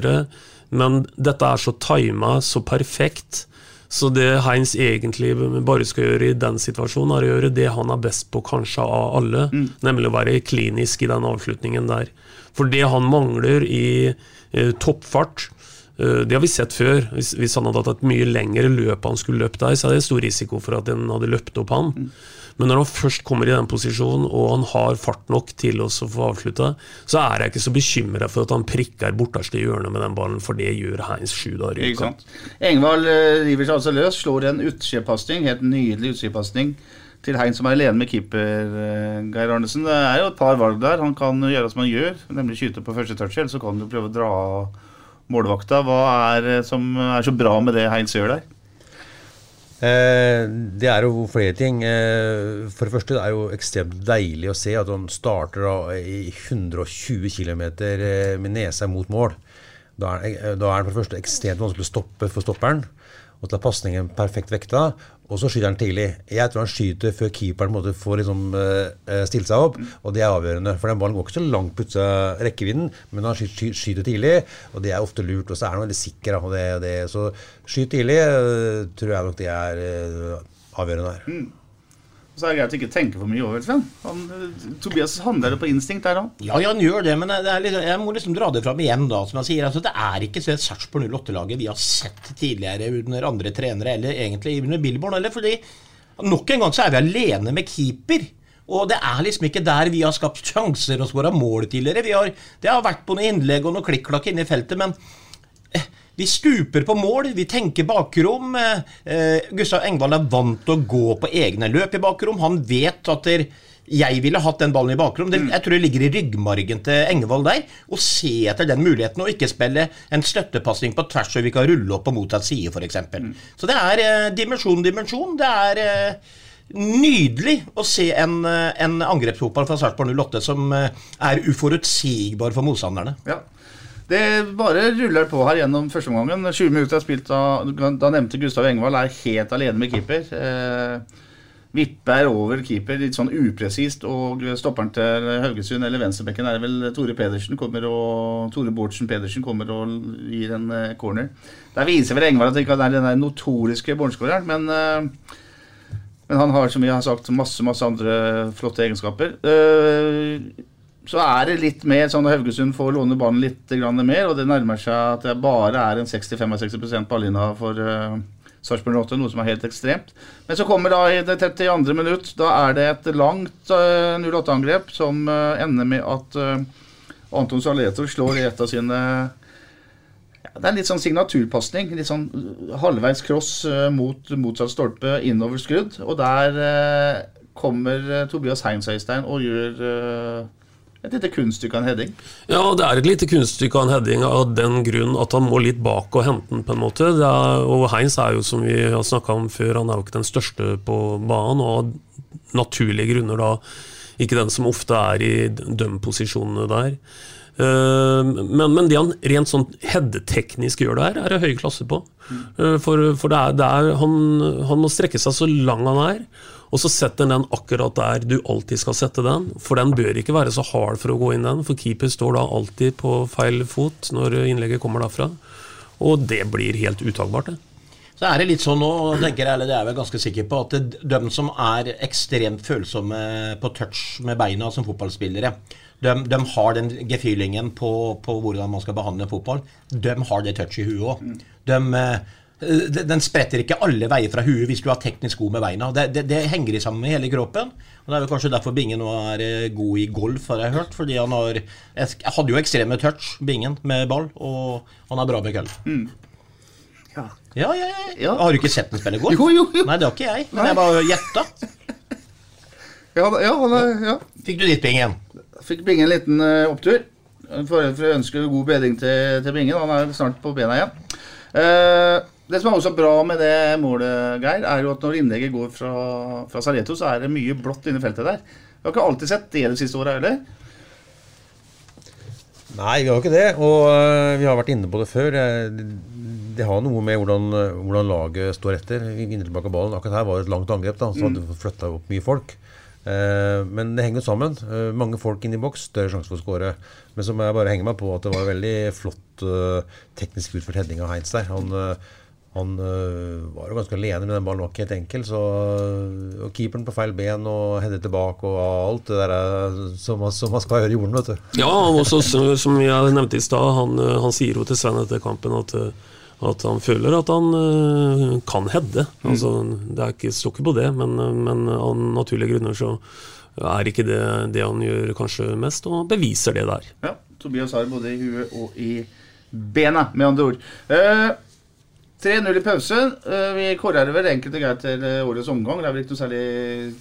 C: men dette er så tima, så perfekt. Så det Heinz egentlig bare skal gjøre i den situasjonen, er å gjøre det han er best på kanskje av alle, nemlig å være klinisk i den avslutningen der. For det han mangler i eh, toppfart, eh, det har vi sett før. Hvis, hvis han hadde hatt et mye lengre løp han skulle løpt der, så er det stor risiko for at den hadde løpt opp han. Men når han først kommer i den posisjonen, og han har fart nok til å få avslutta, så er jeg ikke så bekymra for at han prikker borterste hjørnet med den ballen, for det gjør Heinz sju dager i uka.
A: Engvald eh, river seg altså løs, slår en utskjepasning, helt nydelig utskjepasning til Hein som er alene med keeper eh, Geir Arnesen. Det er jo et par valg der. Han kan gjøre som han gjør, nemlig skyte på første touch, eller så kan han jo prøve å dra av målvakta. Hva er det som er så bra med det Heinz gjør der?
D: Eh, det er jo flere ting. Eh, for det første det er jo ekstremt deilig å se at han starter da i 120 km med nesa mot mål. Da er, eh, da er det for det første ekstremt vanskelig å stoppe for stopperen. Og tar pasningen perfekt vekta. Og så skyter han tidlig. Jeg tror han skyter før keeperen måte får liksom, uh, stilt seg opp. Og det er avgjørende. For den ballen går ikke så langt på utsida rekkevidden, men han skyter, skyter tidlig, og det er ofte lurt. Og så er han veldig sikker. Og det, det, så skyt tidlig uh, tror jeg nok det er uh, avgjørende her.
A: Mm. Så er det greit å ikke tenke for mye over, Sven. Han, eh, Tobias handler det på instinkt der òg.
B: Ja, ja, han gjør det, men det liksom, jeg må liksom dra det fram igjen, da. Som jeg sier, altså, Det er ikke så et Sarpsborg 08-laget vi har sett tidligere under andre trenere, eller egentlig under Billborn. Eller fordi nok en gang så er vi alene med keeper. Og det er liksom ikke der vi har skapt sjanser og skåra mål tidligere. Har, det har vært på noen innlegg og noen klikk-klakk inne i feltet, men vi stuper på mål, vi tenker bakrom. Eh, eh, Gustav Engvald er vant til å gå på egne løp i bakrom. Han vet at der, jeg ville hatt den ballen i bakrom. Det, jeg tror det ligger i ryggmargen til Engvald der. Å se etter den muligheten og ikke spille en støttepasning på tvers så vi kan rulle opp på motsatt side, f.eks. Så det er eh, dimensjon, dimensjon. Det er eh, nydelig å se en, eh, en angrepsfotball fra Sarpsborg 08 som eh, er uforutsigbar for motstanderne.
A: Ja. Det bare ruller på her gjennom første omgangen. 20 minutter er spilt av Da nevnte Gustav Engvald er helt alene med keeper. Eh, vipper over keeper litt sånn upresist, og stopperen til Haugesund, eller venstrebekken, er vel Tore Pedersen kommer og Tore Bårdsen Pedersen kommer og gir en eh, corner. Der viser vel Engvald at det ikke er den notoriske bornskåreren, men eh, men han har, som jeg har sagt, masse masse andre flotte egenskaper. Eh, så er det litt mer sånn at Haugesund får låne banen litt mer, og det nærmer seg at det bare er en 60-65 ballina for uh, Sarpsborg 8, noe som er helt ekstremt. Men så kommer da i det 32. minutt, da er det et langt uh, 08-angrep som uh, ender med at uh, Anton Saleto slår i et av sine Det er litt sånn signaturpasning. Litt sånn halvveis cross mot motsatt stolpe innover skrudd. Og der kommer Tobias Heinz Øystein og gjør et lite kunststykke av en heading.
C: Ja, det er et lite kunststykke av en heading av den grunn at han må litt bak og hente den, på en måte. Er, og Heinz er jo, som vi har snakka om før, han er jo ikke den største på banen. Og av naturlige grunner da ikke den som ofte er i dømposisjonene der. Men, men, det han rent sånn headeteknisk gjør der, er det høy klasse på. For, for det er, det er, han, han må strekke seg så lang han er. Og så setter den akkurat der du alltid skal sette den. For den bør ikke være så hard for å gå inn den, for keeper står da alltid på feil fot når innlegget kommer derfra. Og det blir helt utagbart, det.
B: Så er det litt sånn nå, tenker jeg, eller det er jeg vel ganske sikker på, at de som er ekstremt følsomme på touch med beina som fotballspillere, de, de har den gefylingen på, på, hvordan man skal behandle fotball. De har det touch i huet òg. De, den spretter ikke alle veier fra huet hvis du er teknisk god med beina. Det, det, det henger sammen med hele kroppen. Og Det er jo kanskje derfor Bingen nå er eh, god i golf, har jeg hørt. Fordi han har Jeg hadde jo ekstreme touch, Bingen, med ball, og han er bra med køll. Mm. Ja. Ja, ja, ja. Har du ikke sett ham spille golf?
A: Jo, jo, jo.
B: Nei, det har ikke jeg. Men Nei. jeg bare gjetta.
A: Ja, ja, ja.
B: Fikk du ditt, Bingen?
A: Fikk Bingen en liten uh, opptur. For, for å ønske god bedring til, til Bingen. Han er snart på bena igjen. Uh, det som er også bra med det målet, Geir, er jo at når innlegget går fra, fra Sareto, så er det mye blått inni feltet der. Vi har ikke alltid sett det de siste åra heller.
D: Nei, vi har ikke det. Og uh, vi har vært inne på det før. Det, det har noe med hvordan, hvordan, laget står etter. Vi vinner tilbake ballen. Akkurat her var det et langt angrep, da, så hadde vi flytta opp mye folk. Uh, men det henger sammen. Uh, mange folk inn i boks, større sjanse for å skåre. Men så må jeg bare henge meg på at det var veldig flott teknisk utført heading av Heinz der. Han han øh, var jo ganske alene med den ballen, var ikke helt enkel. Så, og keeperen på feil ben og header tilbake og alt det der øh, som, som man skal gjøre i jorden, vet du.
C: Ja, og som jeg nevnte i stad, han, øh, han, sier jo til Sven etter kampen at, at han føler at han kan heade. Mm. Altså, det er ikke, stokker på det, men, men av naturlige grunner så er ikke det det han gjør kanskje mest, og beviser det der.
A: Ja, Tobias har både i huet og i bena, med andre ord. Uh, 3-0 i pause. Eh, vi kårer vel enkelt og greit til eh, årets omgang. Det er vel ikke noe særlig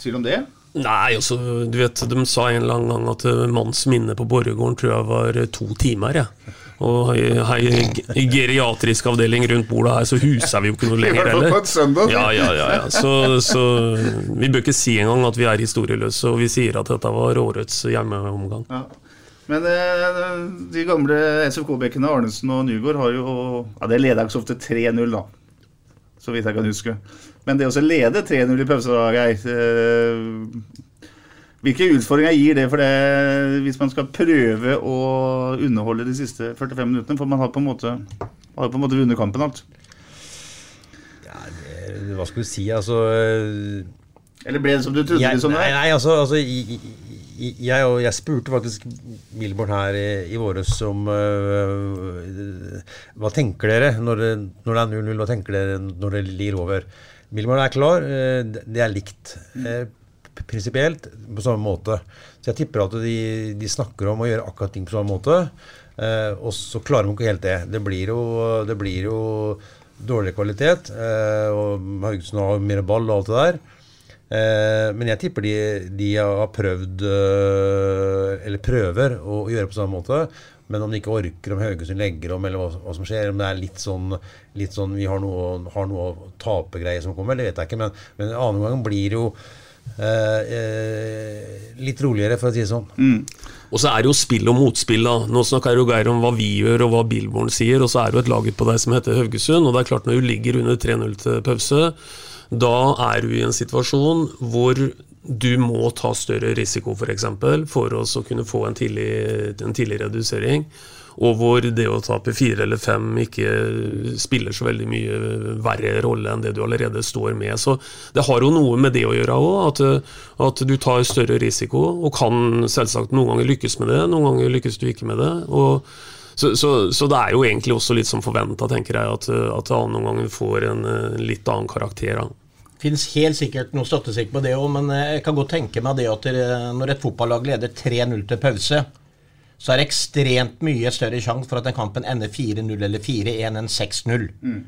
A: tvil om det?
C: Nei, altså, du vet, de sa en eller annen gang at eh, manns minne på Borregaarden tror jeg var to timer. Ja. Og i geriatrisk avdeling rundt bordet her, så huser vi jo ikke noe [laughs] lenger heller. Ja, ja, ja, ja. Så, så, vi bør ikke si engang at vi er historieløse, og vi sier at dette var årets hjemmeomgang. Ja.
A: Men eh, de gamle SFK-bekkene Arnesen og Nygaard har jo Ja, det leder ikke så ofte 3-0, da. Så vidt jeg kan huske. Men det å lede 3-0 i pause, Geir eh, Hvilke utfordringer gir det for det hvis man skal prøve å underholde de siste 45 minuttene? For man har på en måte, har på en måte vunnet kampen alt.
D: Ja, det, hva skal du si, altså eh,
A: Eller ble det som du trodde?
D: Ja,
A: liksom,
D: nei, nei, altså, altså i, jeg, jeg, spurte faktisk Milborn her i, i våres om uh, Hva tenker dere når det, når det er 0-0? Hva tenker dere når det lir over? Milborn er klar. Uh, det er likt. Uh, prinsipielt på samme måte. Så jeg tipper at de, de, snakker om å gjøre akkurat ting på samme måte. og så klarer de ikke helt det. Det blir jo, det blir jo dårligere kvalitet. og Haugesund har mer ball og alt det der. Eh, men jeg tipper de, de har prøvd, eh, eller prøver, å gjøre på samme måte. Men om de ikke orker, om Haugesund legger om, eller hva, hva, som skjer, om det er litt sånn, litt sånn vi har noe, har noe å som kommer, det vet jeg ikke. Men, men en annen gang blir jo eh, eh, litt roligere, for å si det sånn.
C: Og så er det jo spill og motspill. da. Nå snakker jo Geir om hva vi gjør og hva Billborn sier, og så er det jo et lag på deg som heter Haugesund. Og det er klart når du ligger under 3-0 til pause, da er du i en situasjon hvor du må ta større risiko f.eks. For, eksempel, for å kunne få en tidlig, en tidlig redusering. Og hvor det å tape fire eller fem ikke spiller så veldig mye verre rolle enn det du allerede står med. Så det har jo noe med det å gjøre òg, at, at, du tar større risiko. Og kan selvsagt noen ganger lykkes med det, noen ganger lykkes du ikke med det. og så, så, så, det er jo egentlig også litt som forventa, tenker jeg, at, at noen ganger får en, en litt annen karakter. da
B: finnes helt sikkert noe statistikk på det òg, men jeg kan godt tenke meg det at når et fotballag leder 3-0 til pause, så er det ekstremt mye større sjanse for at den kampen ender 4-0 eller 4-1 enn 6-0. Mm.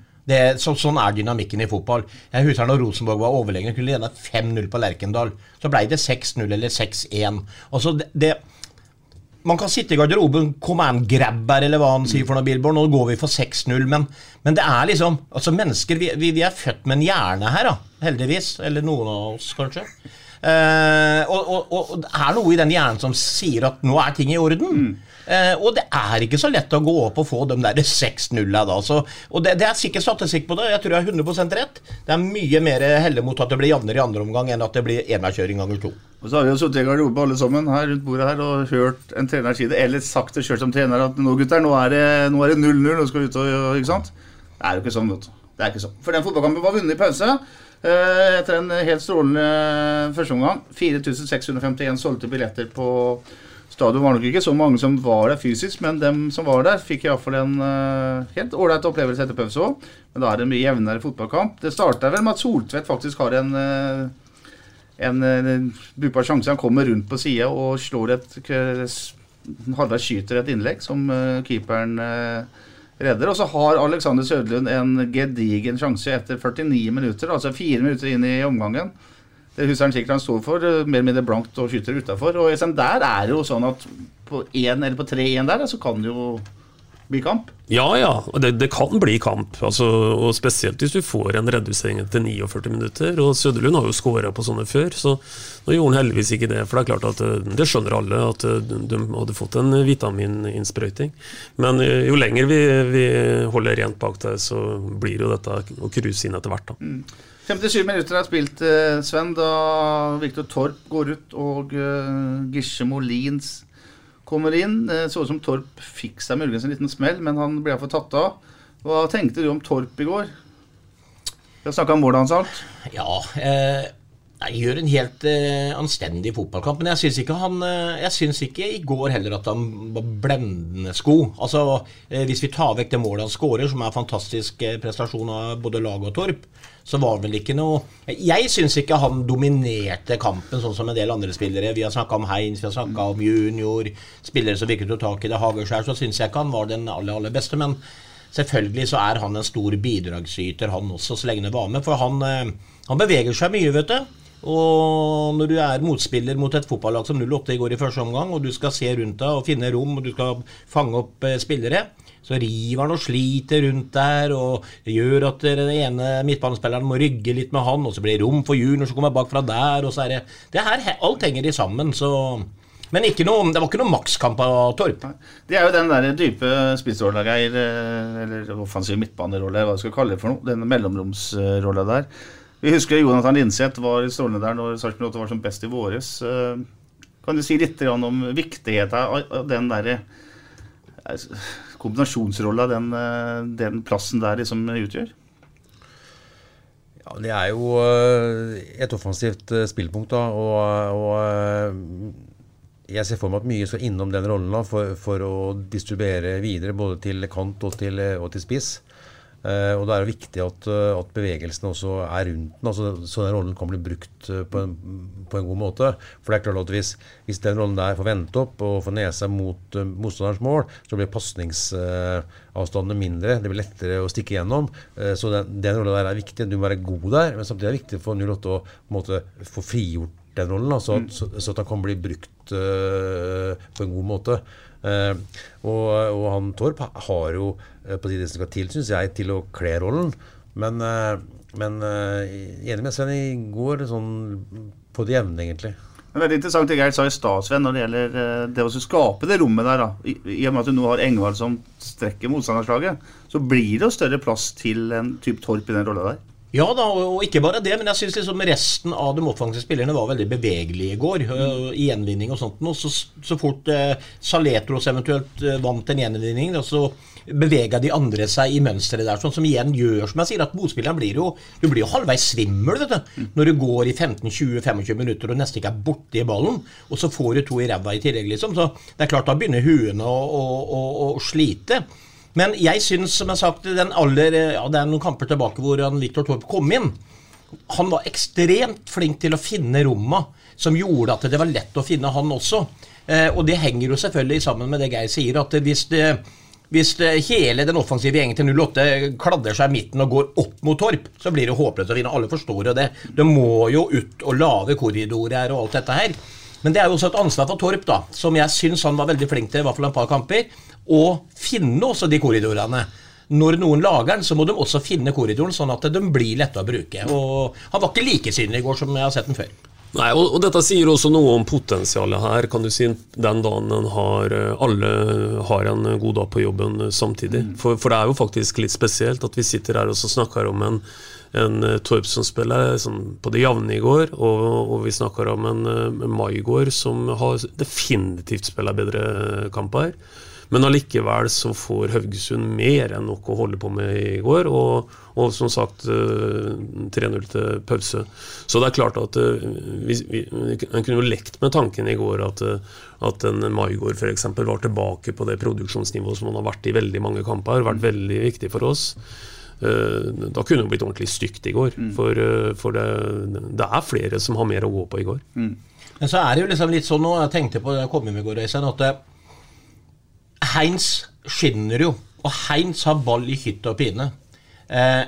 B: Så, sånn er dynamikken i fotball. Jeg husker når Rosenborg var overlegne, kunne lede 5-0 på Lerkendal. Så ble det 6-0 eller 6-1. Altså det, det, man kan sitte i garderoben, command grabber eller hva han sier for noe, Billboard. Nå går vi for 6-0, men, men, det er liksom altså Mennesker, vi, vi, vi, er født med en hjerne her, da. Heldigvis. Eller noen av oss, kanskje. Eh, og, og, og, det er noe i den hjernen som sier at nå er ting i orden. Mm. Eh, og det er ikke så lett å gå opp og få de der 6-0-a da. Så, og det, det, er sikkert statistikk på det, jeg tror jeg har 100% rett. Det er mye mer helle mot at det blir jevnere i andre omgang enn at det blir enveiskjøring ganger to.
A: Og så har vi jo sittet i garderobe alle sammen her rundt bordet her og hørt en trener si det, eller sagt det sjøl som trener at nå gutter, nå er det 0-0, nå skal vi ut og Ikke sant? Det er jo ikke sånn, vet du. Det er ikke sånn. For den fotballkampen var vunnet i pause. Eh, etter en helt strålende førsteomgang. 4651 solgte billetter på stadion. var nok ikke så mange som var der fysisk, men dem som var der, fikk iallfall en uh, helt ålreit opplevelse etter pause òg. Men da er det en mye jevnere fotballkamp. Det starta vel med at Soltvedt faktisk har en uh, en brukbar sjanse. Han kommer rundt på sida og slår et Halvveis skyter et innlegg som keeperen redder. Og så har Alexander Sødlund en gedigen sjanse etter 49 minutter, altså fire minutter inn i omgangen. Det husker han sikkert han står for, eh, mer eller mindre blankt og skyter utafor. Og der er det jo sånn at på 1 eller på 3-1 der, så kan jo bli kamp?
C: Ja, ja. Det, det kan bli kamp. Altså, og Spesielt hvis du får en redusering til 49 minutter. og Søderlund har jo skåra på sånne før, så nå gjorde han heldigvis ikke det. For det er klart at eh, det skjønner alle, at eh, de hadde fått en vitamininnsprøyting. Men eh, jo lenger vi, vi holder rent bak deg så blir jo dette å cruise inn etter hvert. da. Mm.
A: 57 minutter er spilt, Sven, da Viktor Torp går ut og Gisje Molins kommer inn. Det så ut som Torp fikk seg muligens en liten smell, men han ble iallfall tatt av. Hva tenkte du om Torp i går? Vi har snakka om målet hans alt.
B: Ja, eh, jeg gjør en helt eh, anstendig fotballkamp. Men jeg syns ikke eh, ikke i går heller at han var blendende sko. Altså, eh, Hvis vi tar vekk det målet han skårer, som er en fantastisk eh, prestasjon av både lag og Torp, så var vel ikke noe Jeg syns ikke han dominerte kampen sånn som en del andre spillere. Vi har snakka om Heins, vi har snakka om junior, spillere som virket å ta tak i det. Hagerskjær, så syns jeg ikke han var den aller, aller beste. Men selvfølgelig så er han en stor bidragsyter, han også, så lenge det var med. For han, eh, han beveger seg mye, vet du. Og når du er motspiller mot et fotballag som 08 i går i første omgang, og du skal se rundt deg og finne rom, og du skal fange opp eh, spillere, så river han og sliter rundt der og gjør at den ene midtbanespilleren må rygge litt med han, og så blir det rom for Junior så kommer bakfra der, og så er det Det her, alt henger i sammen, så men noe, det var ikke noe makskamp av Torp.
A: Det er jo den der dype spissrolla, Geir, eh, eller offensiv midtbanerolle, hva du skal kalle det for noe. Den mellomromsrolla der. Vi husker Jonathan Linseth var strålende der når Sarpsborg 8 var som best i våres. Eh, kan du si litt om viktigheten av den derre kombinasjonsrolla den, eh, den, plassen der liksom utgjør?
D: Ja, Det er jo eh, et offensivt eh, spillpunkt. da, og, og jeg ser for meg at mye skal innom den rollen da, for, for, å distribuere videre både til kant og til, og til spiss. Uh, og Da er det viktig at, uh, at bevegelsene også er rundt den, altså, så den rollen kan bli brukt uh, på, en, på, en, god måte. For det er klart at Hvis, hvis den rollen der får vente opp og får nesa mot motstanderens mål, så blir pasningsavstandene mindre. Det blir lettere å stikke gjennom. så den, den rollen der er viktig. Du må være god der, men samtidig er det viktig for 08 å måte, få frigjort den rollen, da, så, at, så, så, at den kan bli brukt på en god måte. og, og han Torp har jo Eh, på det som skal til, syns jeg, til å kle rollen. Men, eh, Men eh, enig med Sven i går, sånn på det jevne, egentlig.
A: Det veldig interessant det Geir sa i stad, Sven, når det gjelder eh, det å skape det rommet der. da. I og med at du nå har Engvald som strekker motstanderslaget, så blir det jo større plass til en type Torp i den rolla der.
B: Ja da, og ikke bare det, men jeg syns liksom resten av de offensive spillerne var veldig bevegelige i går. Mm. I gjenvinning og sånt. Og så, så fort eh, Saletros eventuelt øh, vant en gjenvinning, da, så bevega de andre seg i mønsteret der. Sånn som igjen gjør som jeg sier, at motspilleren blir jo Du blir jo halvveis svimmel vet du, når du går i 15-20-25 minutter og nesten ikke er borti ballen, og så får du to i ræva i tillegg, liksom. Så det er klart, da begynner huene å, å, å, å slite. Men jeg syns, som jeg har sagt, aller, ja, det er noen kamper tilbake hvor han Viktor Torp kom inn. Han var ekstremt flink til å finne romma som gjorde at det var lett å finne han også. Eh, og det henger jo selvfølgelig sammen med det Geir sier, at hvis det, hvis det hele den offensive gjengen til 08 kladder seg i midten og går opp mot Torp, så blir det håpløst å vinne. Alle forstår jo det. Det må jo ut og lave korridorer og alt dette her. Men det er jo også et ansvar for Torp, da, som jeg syns han var veldig flink til, i hvert fall en par kamper, å finne også de korridorene. Når noen lager den, så må de også finne korridoren, sånn at de blir lette å bruke. Og Han var ikke like synlig i går som jeg har sett den før.
C: Nei, og, og dette sier også noe om potensialet her, kan du si, den dagen en har, eh, alle har en god dag på jobben samtidig. samtidig. For, for det er jo faktisk litt spesielt at vi sitter her og så snakker om en, en eh, Torp som spiller sånn, på det jevne i går, og, og vi snakker om en, eh, en Maigård som har definitivt spiller bedre kamper. Men allikevel så får Haugesund mer enn nok å holde på med i går. Og, og som sagt eh, 3-0 til pause. Så det er klart at eh, vi, vi, En kunne jo lekt med tanken i går at, eh, at en Maigård f.eks. var tilbake på det produksjonsnivået som han har vært i veldig mange kamper. Vært veldig viktig for oss. Eh, Da kunne det blitt ordentlig stygt i går. For, eh, for det, det er flere som har mer å gå på i går.
B: Men så er det jo liksom litt sånn nå, jeg tenkte på det jeg kom med i går, Øystein, at eh, Heinz skinner jo. Og Heinz har ball i hytt og pine. Eh,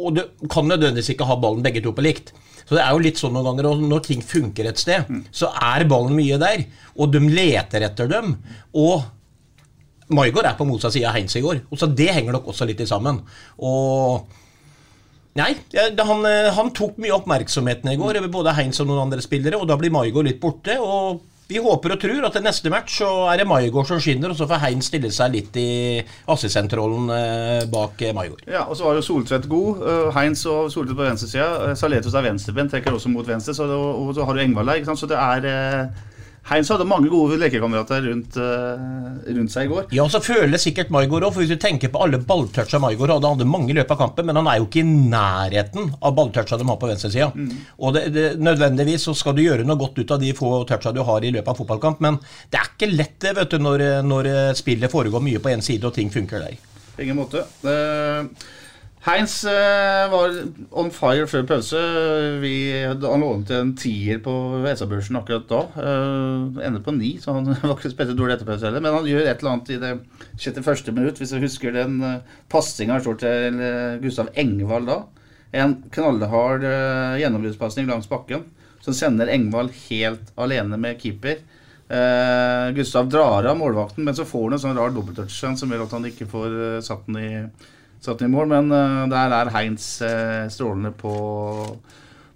B: og du kan nødvendigvis ikke ha ballen begge to på likt. Så det er jo litt sånn noen ganger, når ting funker et sted, så er ballen mye der. Og de leter etter dem. Og Maigård er på motsatt side av Heinz i går. Og så Det henger nok også litt i sammen. Og Nei, han, eh, han tok mye oppmerksomheten i går, over både Heinz og noen andre spillere, og da blir Maigård litt borte. og vi håper og tror at i neste match så er det Maigård som skinner, og så får Heinz stille seg litt i assistentrollen eh, bak eh, Maigård.
A: Ja, og så var jo Soltvedt god. Heins Heinz og Soltvedt på venstresida. Saletus er venstrebent, trekker også mot venstre. Så og så har du Engvald der. Så det er Heinz hadde mange gode lekekamerater rundt, uh, rundt seg i går.
B: Ja, så føler sikkert Maigård òg, for hvis du tenker på alle balltoucha Maigård hadde, hadde mange i løpet av kampen, men han er jo ikke i nærheten av balltoucha de har på venstresida. Og det, det, nødvendigvis så skal du gjøre noe godt ut av de få toucha du har i løpet av fotballkamp, men det er ikke lett det, vet du, når, når spillet foregår mye på én side og ting funker der.
A: På ingen måte. Uh, Heinz uh, var on fire før pause. Vi, han lånte en tier på SA-børsen akkurat da. Uh, ender på ni, så han [laughs] var ikke spesielt dårlig etter pause heller. Men han gjør et eller annet i det 61. minutt, hvis jeg husker den uh, passinga står til Gustav Engvald da. En knallhard uh, gjennombruddspasning langs bakken som sender Engvald helt alene med keeper. Uh, Gustav drar av målvakten, men så får han en sånn rar dobbelttouch som gjør at han ikke får satt den i satt i mål, men uh, der er Heinz uh, strålende på,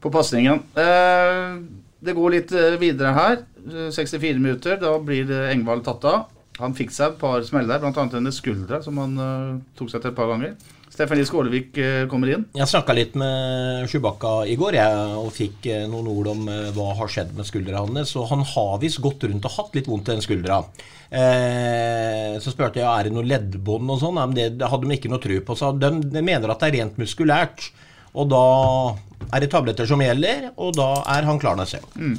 A: på pasningen. Uh, det går litt videre her. Uh, 64 minutter, da blir Engvald tatt av. Han fikk seg et par smeller, bl.a. denne skuldra som han tok seg til et par ganger. Stefanie Skålevik uh, kommer inn.
B: Jeg snakka litt med Sjubakka i går jeg, og fikk eh, noen ord om eh, hva har skjedd med skuldra hans. Og han har visst gått rundt og hatt litt vondt i den skuldra. Eh, så spurte jeg er det noe leddbånd og sånn. Ja, men det, hadde de ikke noe tro på. Så de, de mener at det er rent muskulært. Og da er det tabletter som gjelder, og da er han klar neste gang.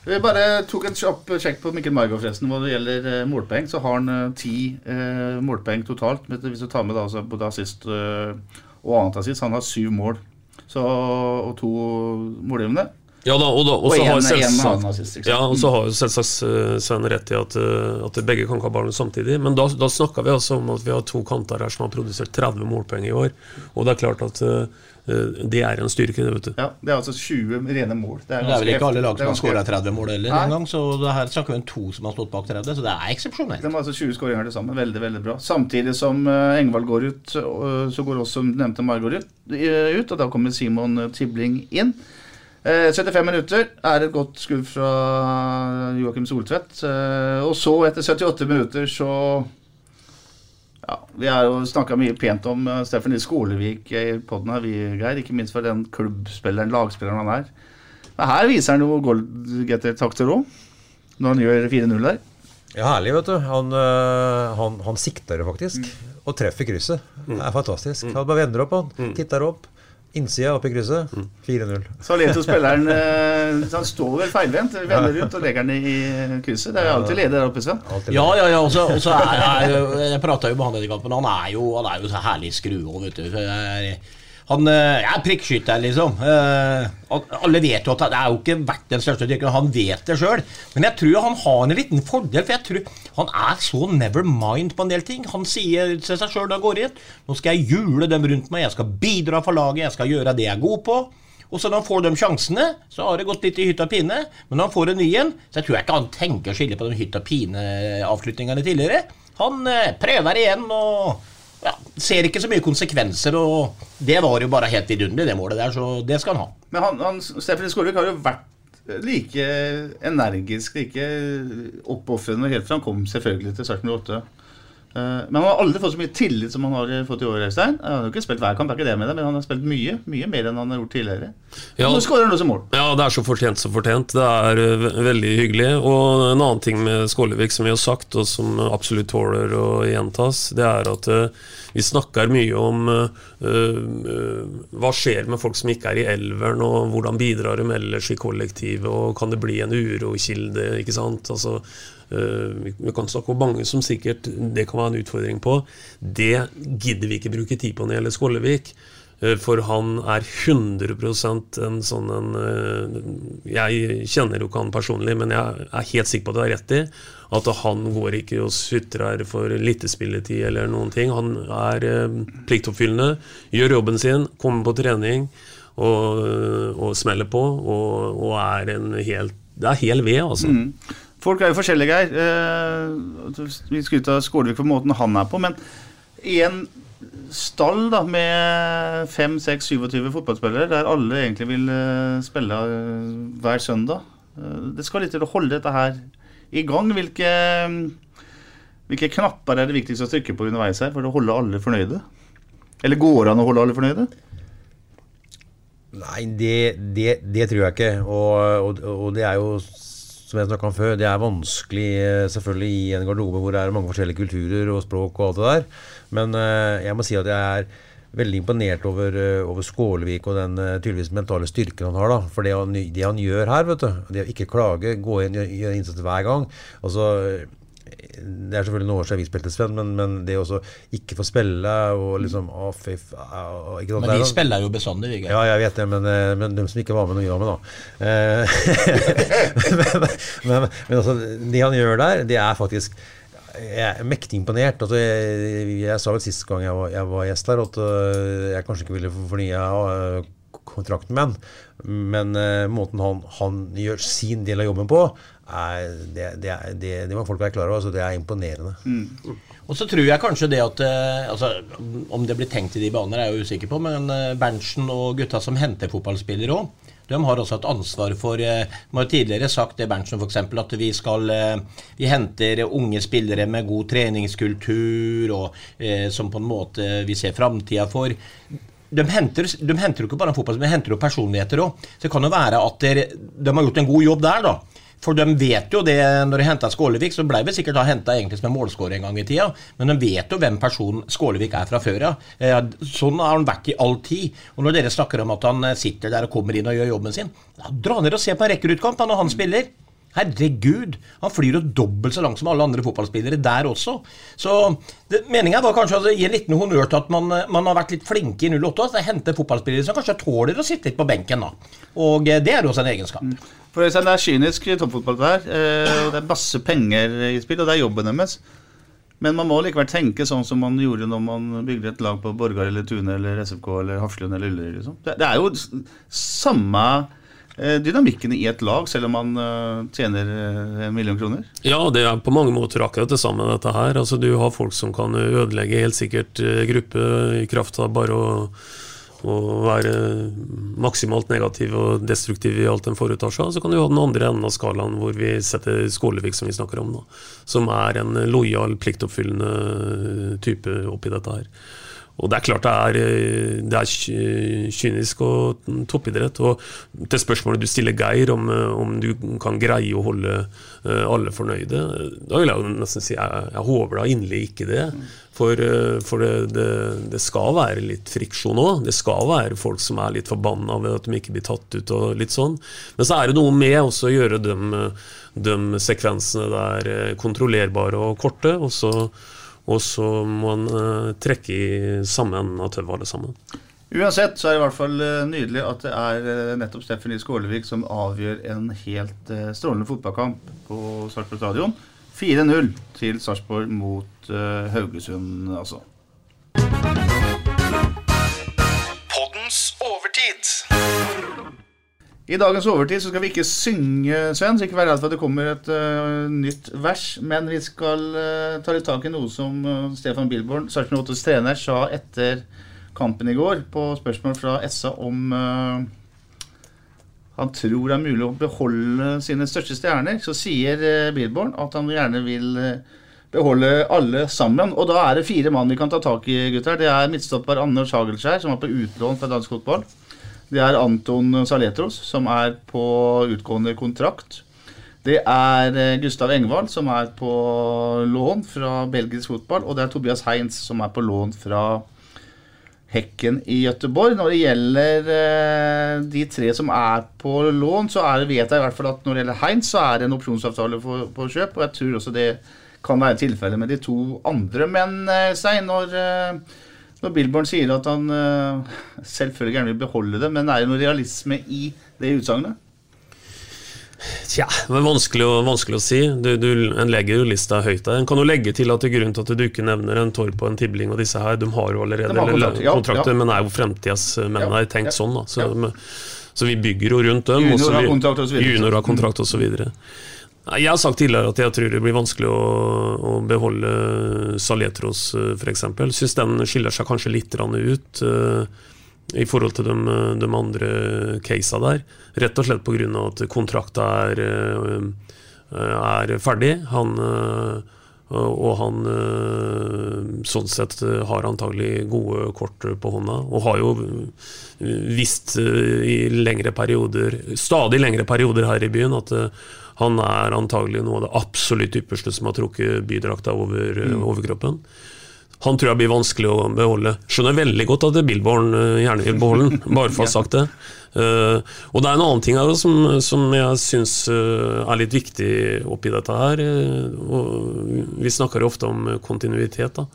A: Vi bare tok en kjapp sjekk på Mikkel Margot forresten hva det gjelder eh, målpoeng. Så har han eh, ti eh, målpoeng totalt, hvis du tar med da, altså, både assist eh, og annet assist. Han har syv mål så, og to målgivende.
C: Ja da, og, da, og
A: Og
C: så
A: en-
C: har selvsagt, ja, og så har jo selvsagt Svein rett i at, eh, at begge kan ikke ha barn samtidig. Men da, da snakka vi altså om at vi har to kanter her som har produsert 30 målpoeng i år. Og det er klart at eh, eh, det er en styrke, det, vet du.
A: Ja, Det er altså 20 rene mål.
B: Det er vel ikke alle lag som har skåra
A: skåret
B: 30 mål heller engang, så det her snakker vi om to som har stått bak 30, så det er eksepsjonelt.
A: De har altså 20 skåringer til sammen. Veldig veldig bra. Samtidig som eh, Engvald går ut, så går også nevnte Margot ut, eh, og da kommer Simon eh, Tibling inn. Eh, 75 minutter er et godt skudd fra Joakim Soltvedt. Eh, og så, etter 78 minutter, så ja, Vi har jo snakka mye pent om uh, Steffen Nils Skolevik i poden her, vi, Geir. Ikke minst for den klubbspilleren, lagspilleren han er. Men her viser han jo goalgetter-takter òg, når han gjør 4-0 der.
D: Ja, herlig, vet du. Han, han, han sikter det faktisk, og treffer krysset. Det er fantastisk. Han bare vender opp, han. Titter opp. Innsida opp i krysset. 4-0.
A: Så leter spilleren [laughs] eh, Han står vel feilvendt, vender rundt og legger den i krysset. Det er jo alltid ledig der oppe, Sven.
B: Ja, ja, ja. Og så er, jeg Jeg prata jo med han i kampen. Han er jo, han er jo så herlig skrue òg, vet du. Så jeg er- Han eh, er prikkskytter, liksom. Eh, Alle vet jo at det er jo ikke vært den største dykkeren. Han vet det sjøl. Men jeg tror han har en liten fordel, for jeg tror han er så never mind på en del ting. Han sier til seg sjøl da han går inn Nå skal jeg jule dem rundt meg, jeg skal bidra for laget, jeg skal gjøre det jeg er god på. Og så når han får de sjansene, så har det gått litt i hytt og pine. Men når han får en ny en, så jeg tror jeg ikke han tenker å skille på de hytt og pine-avslutningene tidligere. Han eh, prøver igjen og ja, ser ikke så mye konsekvenser. Og det var jo bare helt vidunderlig, det målet der, så det skal han ha.
A: Men han, han, Steffen Skålevik har jo vært like energisk, like oppofrende helt fra han kom selvfølgelig til Sarpsborg 8. Eh, Men han har aldri fått så mye tillit som han har fått i år, Øystein. Han har jo ikke spilt hver kamp, det men han har spilt mye mye mer enn han har gjort tidligere.
C: Ja.
A: Nå skårer han også mål.
C: Ja, det er så fortjent som fortjent. Det er eh, veldig hyggelig. Og en annen ting med Skålevik som vi har sagt, og som absolutt tåler å gjentas, det er at eh, vi snakker mye om uh, uh, hva skjer med folk som ikke er i elveren, og hvordan bidrar de ellers i kollektivet, og kan det bli en urokilde, ikke sant. Altså, vi- vi kan snakke om mange som sikkert det kan være en utfordring på. Det gidder vi ikke bruke tid på når det gjelder Skålevik. Eh, For han er 100 en sånn en eh, Jeg kjenner jo ikke han personlig, men jeg er helt sikker på at du har rett i at han går ikke og sutrer for littespilletid eller noen ting. Han er eh, pliktoppfyllende, gjør jobben sin, kommer på trening og, og smeller på, og, og er en helt Det er hel ved, altså.
A: Mm. Folk er jo forskjellige, Geir. Eh, Vi skryter av Skålevik på måten han er på, men i en stall da med 5-6-27 fotballspillere, der alle egentlig vil eh, spille eh, hver søndag Det skal litt til å holde dette her i gang. Hvilke, hvilke knapper er det viktigst å trykke på underveis her for å holde alle fornøyde? Eller går det an å holde alle fornøyde?
D: Nei, det, det, det tror jeg ikke. Og, og, og det er jo, som jeg snakka om før, det er vanskelig eh, selvfølgelig i en garderobe hvor det er mange forskjellige kulturer og språk og alt det der. Men eh, jeg må si at jeg er veldig imponert over, eh, over Skålevik og den tydeligvis mentale styrken han har. da, For det han, det han gjør her, vet du, det å ikke klage, gå inn og gjøre innsats hver gang altså det er selvfølgelig noen år siden vi spilte, Sven, men, men det å ikke få spille og liksom å, fy, å,
B: Men vi
D: sånn-
B: spiller jo bestandig, vi.
D: Ja, jeg vet det, men, eh, men de som ikke var med når vi var med, da. Eh, [laughs] men, men, altså, det han gjør der, det er faktisk jeg er mektig imponert. Altså, jeg, jeg sa vel sist gang jeg var, jeg var gjest her, at øh, jeg kanskje ikke ville fornye kontrakten med han. Men måten han, han gjør sin del av jobben på, er, det, det, er- det, det må folk være klar over. Altså, det er imponerende.
B: Og så tror jeg kanskje det at eh, altså, Om det blir tenkt i de baner, er jeg usikker på, men eh, Berntsen og gutta som henter fotballspillere òg, de har også et ansvar for Vi Man har tidligere sagt det, Berntsen f.eks., at vi skal eh, Vi henter unge spillere med god treningskultur, og eh, som på en måte vi ser framtida for. De henter, de henter jo ikke bare en fotball, de henter jo personligheter òg. Så det kan jo være at de har gjort en god jobb der, da. For de vet jo det, når de henta Skålevik, så ble vi sikkert da henta som en målskårer en gang i tida. Men de vet jo hvem personen Skålevik er fra før av. Ja. sånn har han vært i all tid. Og når dere snakker om at han eh, sitter der og kommer inn og gjør jobben sin, da dra ned og se på en rekkerutkamp når han spiller. Herregud! Han flyr jo dobbelt så langt som alle andre fotballspillere der også. Så Meninga var kanskje å gi en liten honnør til at man, man, har vært litt flinke i 08. At henter fotballspillere som kanskje tåler å sitte litt på benken. da. Og eh, det er også en egenskap.
A: Mm. For Det er kynisk toppfotball det her. Eh, og Det er masse penger i spill, og det er jobben deres. Men man må likevel tenke sånn som man gjorde når man bygde et lag på Borgar eller Tune eller SFK eller Hafslund eller Uller. Liksom. Det, er jo samme dynamikken i et lag, selv om man eh, tjener eh, en million kroner?
C: Ja, det er på mange måter akkurat det samme, dette her. Altså, du har folk som kan ødelegge helt sikkert gruppe i kraft av bare å, å være maksimalt negativ og destruktiv i alt en foretar seg. Så kan du ha den andre enden av skalaen, hvor vi setter Skålevik, som vi snakker om nå. Som er en lojal, pliktoppfyllende type oppi dette her. Og det er klart det er, eh, det er kynisk og toppidrett. Og til spørsmålet du stiller Geir om, eh, om du kan greie å holde eh, alle fornøyde, da vil jeg jo nesten si jeg, jeg håper da inderlig ikke det. For, for det, det, det, skal være litt friksjon òg. Det skal være folk som er litt forbanna ved at de ikke blir tatt ut og litt sånn. Men så er det noe med også å gjøre de, de sekvensene der kontrollerbare og korte. og så og så må en uh, trekke i samme enden av tauet, alle sammen.
A: Uansett så er det i hvert fall uh, nydelig at det er uh, nettopp Steffen Lie Skålevik som avgjør en helt strålende fotballkamp på Sarpsborg stadion. 4-0 til Sarpsborg mot Haugesund, altså. I dagens overtid så skal vi ikke synge, Sven, så ikke vær redd for at det kommer et uh, nytt vers. Men vi skal uh, ta litt tak i noe som uh, Stefan Bilborn, Sarpsborg 8s trener, sa etter kampen i går på spørsmål fra Essa om han tror det er mulig å beholde sine største stjerner. Så sier Bilborn at han gjerne vil beholde alle sammen. Og da er det fire mann vi kan ta tak i, gutter. Det er midtstopper Anders Hagelskjær, som er på utlån fra dansk fotball. Det er Anton Saletros, som er på utgående kontrakt. Det er eh, Gustav Engvald, som er på lån fra belgisk fotball. Og det er Tobias Heinz, som er på lån fra Hekken i Gøteborg. Når det gjelder eh, de tre som er på lån, så er, vet jeg i hvert fall at når det gjelder Heinz, så er det en opsjonsavtale på kjøp. Og jeg tror også det kan være tilfellet med de to andre. Men eh, Stein, når når Billborn sier at han uh, selvfølgelig gjerne vil beholde det, men er det noe realisme i det utsagnet?
C: Tja, det er vanskelig, vanskelig å si. Du, du, en legger jo lista høyt der. En kan jo legge til at grunnen til at du ikke nevner en Torp og en Tibling og disse her, de har jo allerede har kontrakt, ja, kontrakter, ja. men er jo fremtidas menn her tenkt sånn. da så, så, vi bygger jo rundt dem.
A: Junior har kontrakt osv.
C: Jeg har sagt tidligere at jeg tror det blir vanskelig å, å beholde Saletros, eh, f.eks. Syns den skiller seg kanskje litt ut uh, i forhold til de, de andre casene der. Rett og slett pga. at kontrakta er, uh, er ferdig. Han og han sånn sett har antagelig gode kort på hånda, og har jo visst i lengre perioder, stadig lengre perioder her i byen, at han er antagelig noe av det absolutt ypperste som har trukket bydrakta over eh, mm. overkroppen. Han tror jeg blir vanskelig å beholde. Skjønner veldig godt at Billborn eh, gjerne vil beholde den, [laughs] bare for å ha sagt det. Uh, og det er en annen ting her som, som jeg syns uh, er litt viktig oppi dette her. Vi snakker jo ofte om kontinuitet. da.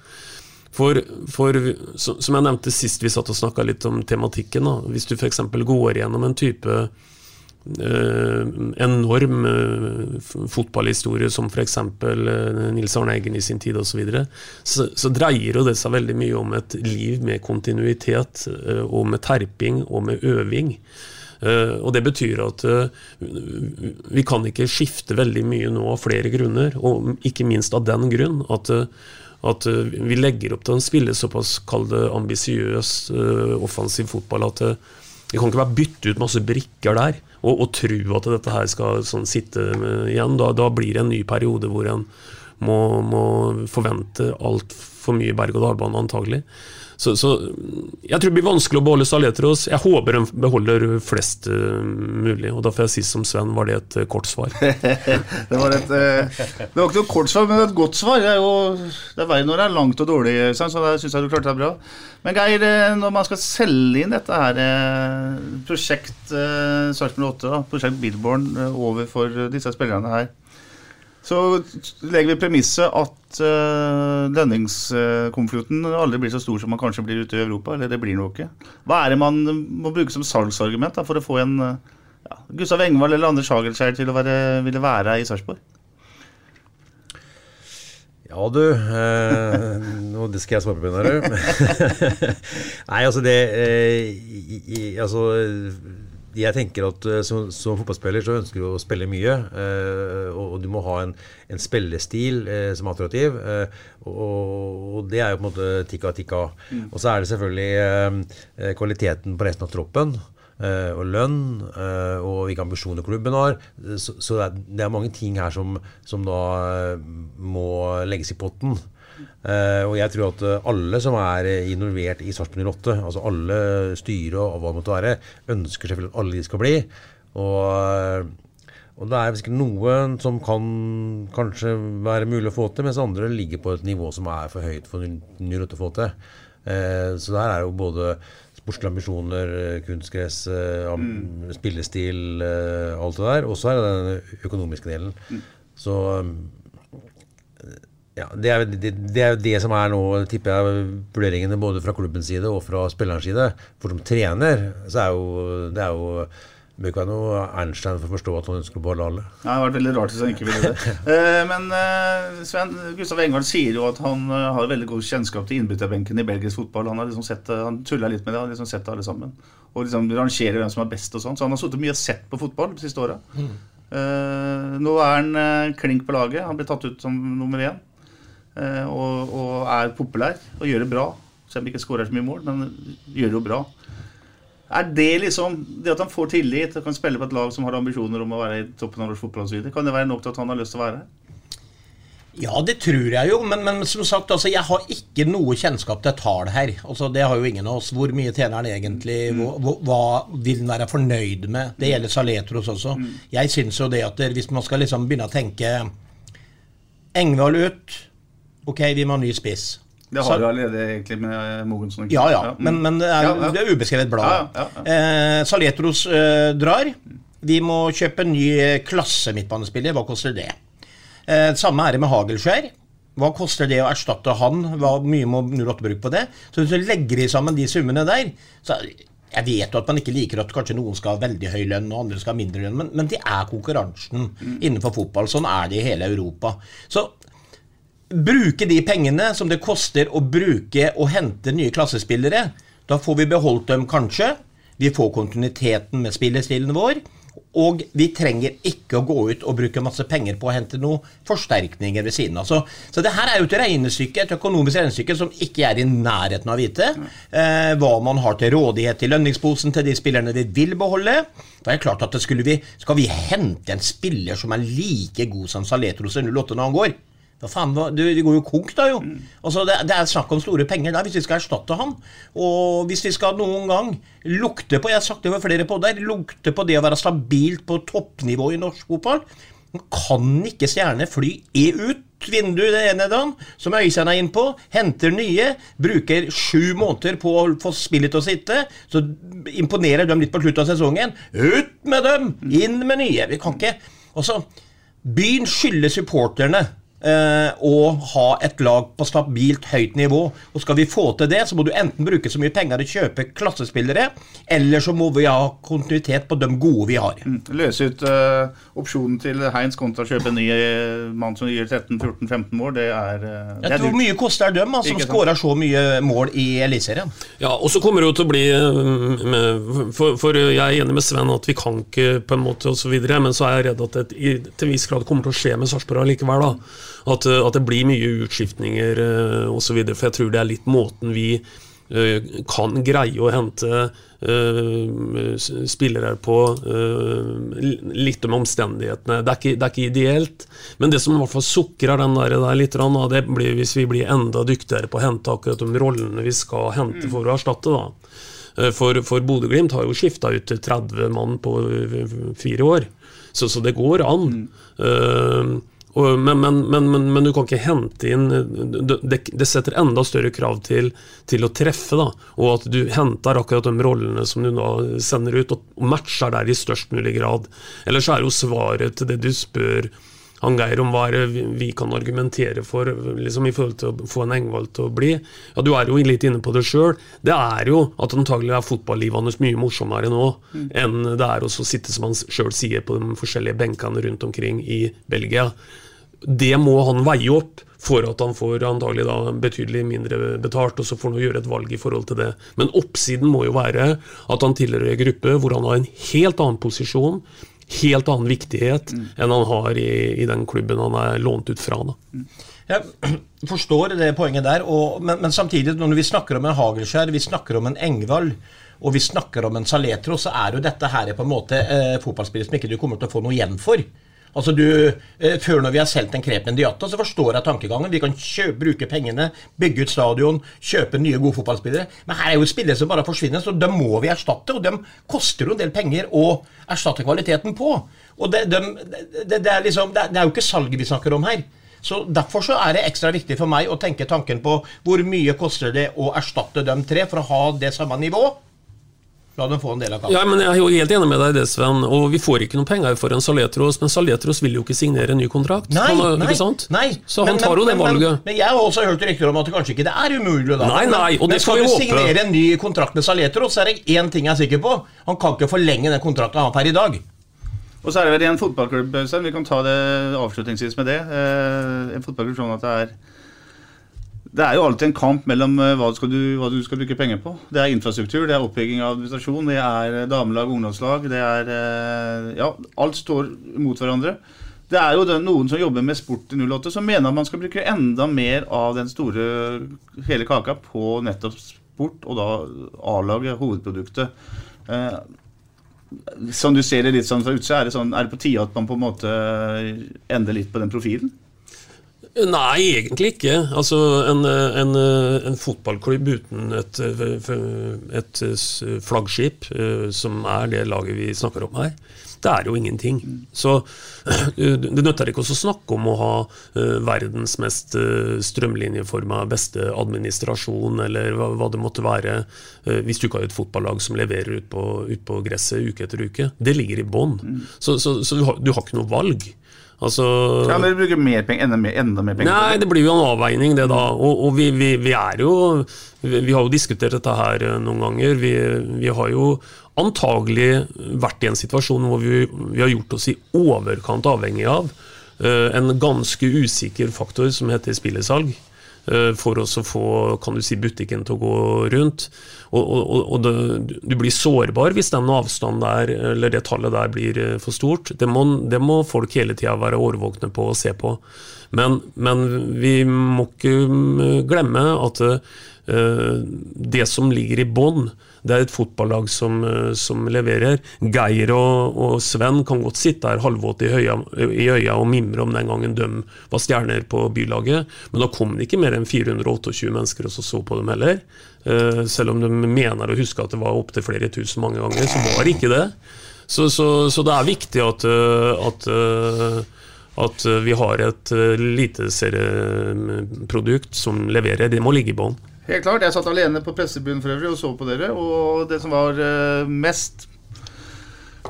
C: For, for, som jeg nevnte sist vi satt og snakka litt om tematikken, da. hvis du f.eks. går gjennom en type enorm uh, fotballhistorie som f.eks. Uh, Nils Arne Eggen i sin tid osv., så, videre, så dreier det seg veldig mye om et liv med kontinuitet, uh, og med terping og med øving. og Det betyr at vi kan ikke skifte veldig mye nå av flere grunner, og ikke minst av den grunn at at vi legger opp til å spille såpass ambisiøs offensiv fotball at vi kan ikke bare bytte ut masse brikker der og, og tro at dette her skal sånn sitte igjen. Da, da, blir det en ny periode hvor en, må, må forvente altfor mye berg-og-dal-bane, antagelig. Så, så, jeg tror det blir vanskelig å beholde Saletros. Jeg håper de beholder flest uh, mulig. Og da får jeg si som Sven, var det et uh, kort svar? [laughs]
A: det var et uh, Det var ikke noe kort svar, men et godt svar. Det er jo det er verre når det er langt og dårlig, så der syns jeg du klarte deg bra. Men Geir, når man skal selge inn dette her prosjekt Sarpsborg 8, da, prosjekt Billborn, overfor disse spillerne her så legger vi premisset at uh, lønningskonvolutten aldri blir så stor som man kanskje blir ute i Europa. Eller det blir noe ikke. Hva er det man må bruke som salgsargument da, for å få en ja, Gustav Engvald eller Anders Hagelskjær til å være, ville være i Sarpsborg?
D: Ja, du. Eh, nå det skal jeg svare på, du. [laughs] Nei, altså det eh, i, i, Altså jeg tenker at eh, som, som, fotballspiller så ønsker du å spille mye. Eh, og, og, du må ha en, en spillestil eh, som er attraktiv. Eh, og, og, det er jo på en måte tikka tikka. Mm. Og så er det selvfølgelig eh, kvaliteten på resten av troppen. Eh, og lønn, og hvilke ambisjoner klubben har. Så, så det, er, det, er, mange ting her som, som da må legges i potten. Uh, og jeg tror at uh, alle som er uh, involvert i Sarpsborg 08, altså alle styre og hva det måtte være, ønsker selvfølgelig at alle de skal bli. Og, og det er sikkert noen som kan kanskje være mulig å få til, mens andre ligger på et nivå som er for høyt for 08 å få til. så der er jo både sportslige ambisjoner, kunstgress, mm. spillestil, alt det der. Og så er det den økonomiske delen. Mm. Så ja, det er, det, det er, det som er nå, tipper jeg, vurderingene både fra klubbens side og fra spillerens side. For som trener så er jo det er jo bør ikke være noe Ernstein for å forstå at han ønsker å beholde alle.
A: Ja, det har vært veldig rart hvis han ikke ville det. uh, [laughs] men uh, Sven, Gustav Engvald sier jo at han uh, har veldig god kjennskap til innbytterbenken i belgisk fotball. Han har liksom sett, han tulla litt med det, han har liksom sett det alle sammen. Og liksom rangerer hvem som er best og sånn. Så han har sittet mye og sett på fotball de siste åra. Mm. nå er han klink på laget. Han ble tatt ut som nummer én. Eh, og, og, er populær og gjør det bra. Selv om han ikke skårer så mye mål, men gjør det jo bra. Er det liksom Det at han får tillit og kan spille på et lag som har ambisjoner om å være i toppen av norsk fotball kan det være nok til at han har lyst til å være her?
B: Ja, det tror jeg jo, men, men som sagt, altså, jeg har ikke noe kjennskap til tall her. Altså, det har jo ingen av oss. Hvor mye tjener han egentlig? Mm. Hva, hva, vil han være fornøyd med? Det gjelder Saletros også. Mm. Jeg syns jo det at hvis man skal liksom begynne å tenke Engvald ut Ok, vi må ha ny spiss.
A: Det har du allerede egentlig med Mogensen.
B: Ja, ja, ja. men, men det, er, ja, ja. det, ubeskrevet blad. Eh, Saletros eh, drar. Vi må kjøpe en ny eh, klasse midtbanespiller. Hva koster det? Eh, samme er det med Hagelskjær. Hva koster det å erstatte han? Hva mye må 08 bruke på det? Så hvis du legger sammen de summene der så Jeg vet jo at man ikke liker at kanskje noen skal ha veldig høy lønn, og andre skal ha mindre lønn, men, men det er konkurransen mm. innenfor fotball. Sånn er det i hele Europa. Så bruke de pengene som det koster å bruke og hente nye klassespillere. Da får vi beholdt dem kanskje. Vi får kontinuiteten med spillestilen vår. Og vi trenger ikke å gå ut og bruke masse penger på å hente noen forsterkninger ved siden av. Så, så det her er jo et regnestykke, et økonomisk regnestykke som ikke er i nærheten av å vite. Eh, hva man har til rådighet i lønningsposen til de spillerne vi vil beholde. Da er det klart at det vi, Skal vi hente en spiller som er like god som Saletros 08 når han går? Hva faen, du, Det går jo konk, da, jo. Mm. Altså, det, det, er snakk om store penger der, hvis vi skal erstatte han. Og hvis vi skal noen gang lukte på Jeg har sagt det for flere på der, lukte på det å være stabilt på toppnivå i norsk fotball. Kan ikke stjerner fly i ut vinduet det ene dagen, som Øystein er innpå, henter nye, bruker sju måneder på å få spillet til å sitte, så imponerer dem litt på slutten av sesongen. Ut med dem! Inn med nye! Vi kan ikke Altså, så Byen skylder supporterne og ha et lag på stabilt høyt nivå. Og Skal vi få til det, så må du enten bruke så mye penger til å kjøpe klassespillere, eller så må vi ha kontinuitet på de gode vi har. Mm.
A: Løse ut uh, opsjonen til Heinz kontra å kjøpe en ny eh, mann som gir 13-14-15 mål, det er, uh,
B: det Jeg tror mye koster dem, altså, som skårer så mye mål i Eliteserien.
C: Ja, og så kommer det jo til å bli for, for, jeg er enig med Sven at vi kan ikke på en måte osv., men så er jeg redd at det til en viss grad kommer til å skje med Sarpsborg likevel. da at, at, det blir mye utskiftninger uh, osv. For jeg tror det er litt måten vi eh, kan greie å hente eh, spillere på eh, litt om omstendighetene. Det er, ikke, det er ikke ideelt, men det som i hvert fall sukrer den der, der litt, det blir hvis vi blir enda dyktigere på å hente akkurat de rollene vi skal hente for å erstatte. da. Eh, For, for Bodø-Glimt har jo skifta ut til 30 mann på eh, fire år, så, så det går an. Eh, og, men, men, men, men, men du kan ikke hente inn Det, det, setter enda større krav til, til å treffe, da, og at du henter akkurat de rollene som du da sender ut, og, matcher der i størst mulig grad. Ellers er jo svaret til det du spør han Geir om hva vi kan argumentere for liksom i forhold til å få en Engvald til å bli. Ja, Du er jo litt inne på det sjøl. Det er jo at antagelig er fotballivet hans mye morsommere nå
E: Mm.
C: enn det er å sitte, som han sjøl sier, på de forskjellige benkene rundt omkring i Belgia. Det må han veie opp for at han får antagelig da betydelig mindre betalt, og så får han gjøre et valg i forhold til det. Men oppsiden må jo være at han tilhører en gruppe hvor han har en helt annen posisjon, helt annen viktighet enn han har i, i den klubben han er lånt ut fra. Da.
B: Jeg forstår det poenget der, og, men, men samtidig, når vi snakker om en Hagelskjær, vi snakker om en Engvald, og vi snakker om en Saletro, så er jo dette her på en måte eh, fotballspillere som ikke du kommer til å få noe igjen for. Altså du, eh, Før når vi har solgt en Krepen Diata, så forstår jeg tankegangen. Vi kan kjøpe, bruke pengene, bygge ut stadion, kjøpe nye, gode fotballspillere. Men her er jo spillere som bare forsvinner, så dem må vi erstatte. Og dem koster jo en del penger å erstatte kvaliteten på. Og det, dem- det, det, er liksom, det, er, jo ikke salget vi snakker om her. Så Derfor så er det ekstra viktig for meg å tenke tanken på hvor mye koster det å erstatte dem tre for å ha det samme nivå. La dem få en del av
C: Ja, men Jeg er jo helt enig med deg i det, Sven. Og vi får ikke noe penger for en Saletros, men Saletros vil jo ikke signere en ny kontrakt.
B: Nei,
C: han,
B: nei,
C: ikke sant?
B: nei.
C: Så han
B: Men-
C: tar jo det
B: men- men-
C: valget.
B: Men, jeg har også hørt rykter om at det kanskje ikke det er umulig. Da.
C: Nei, nei, og det skal
B: skal
C: vi
B: du signere en ny kontrakt med Saletros, så er det én ting jeg er sikker på. Han kan ikke forlenge den kontrakten han har per i dag.
A: Og så er det vel en fotballklubb, Øystein, vi kan ta det avslutningsvis med det. Eh, en fotballklubb sånn at det er det er jo alltid en kamp mellom eh, hva skal, du, hva du skal bruke penger på. Det er infrastruktur, det er oppbygging av administrasjon, det er eh, damelag, ungdomslag, det er eh, Ja, alt står mot hverandre. Det er jo noen som jobber med sport i 08, som mener at man skal bruke enda mer av den store hele kaka på nettopp sport, og da A-laget, hovedproduktet. Som du ser det litt sånn fra utsida, er det, sånn, er det på tide at man på en måte ender litt på den profilen?
C: Nei, egentlig ikke. Altså, en, en, en fotballklubb uten et, et flaggskip, eh, som er det laget vi snakker om her, det er jo ingenting. Så [clears throat] det nytter ikke å snakke om å ha eh, verdens mest eh, strømlinjeforma beste administrasjon, eller hva, hva det måtte være, eh, hvis du ikke har et fotballag som leverer ut på, ut på gresset uke etter uke. Det ligger i bånn. Så, så, så du, har, du har ikke noe valg. Altså,
A: Ja, men dere bruker mer penger, enda mer, enda mer penger
C: Nei, det blir jo en avveining, det da. Og, og vi, vi, vi er jo vi, vi har jo diskutert dette her eh, noen ganger. Vi, vi har jo antagelig vært i en situasjon hvor vi, vi har gjort oss i overkant avhengig av uh, en ganske usikker faktor som heter spillesalg. Eh, For å få kan du si, butikken til å gå rundt. Og, og, og det, du blir sårbar hvis den avstanden der, eller det tallet der blir eh, for stort. Det må, det må folk hele tida være årvåkne på og se på. Men, men vi må ikke mm, glemme at eh, det som ligger i bånn, det er et fotballag som, eh, som leverer. Geir og, og Sven kan godt sitte her halvvåte i, i øya og mimre om den gangen de var stjerner på bylaget, men da kom det ikke mer enn 428 mennesker og så, på dem heller. Eh, selv om de mener å huske at det var opptil flere tusen mange ganger, så var det ikke det. Så, så, så det er viktig at, eh, at at vi har et lite serieprodukt som leverer. Det må ligge i bånn.
A: Helt klart. Jeg satt alene på pressebunnen for øvrig og så på dere. Og det som var eh, mest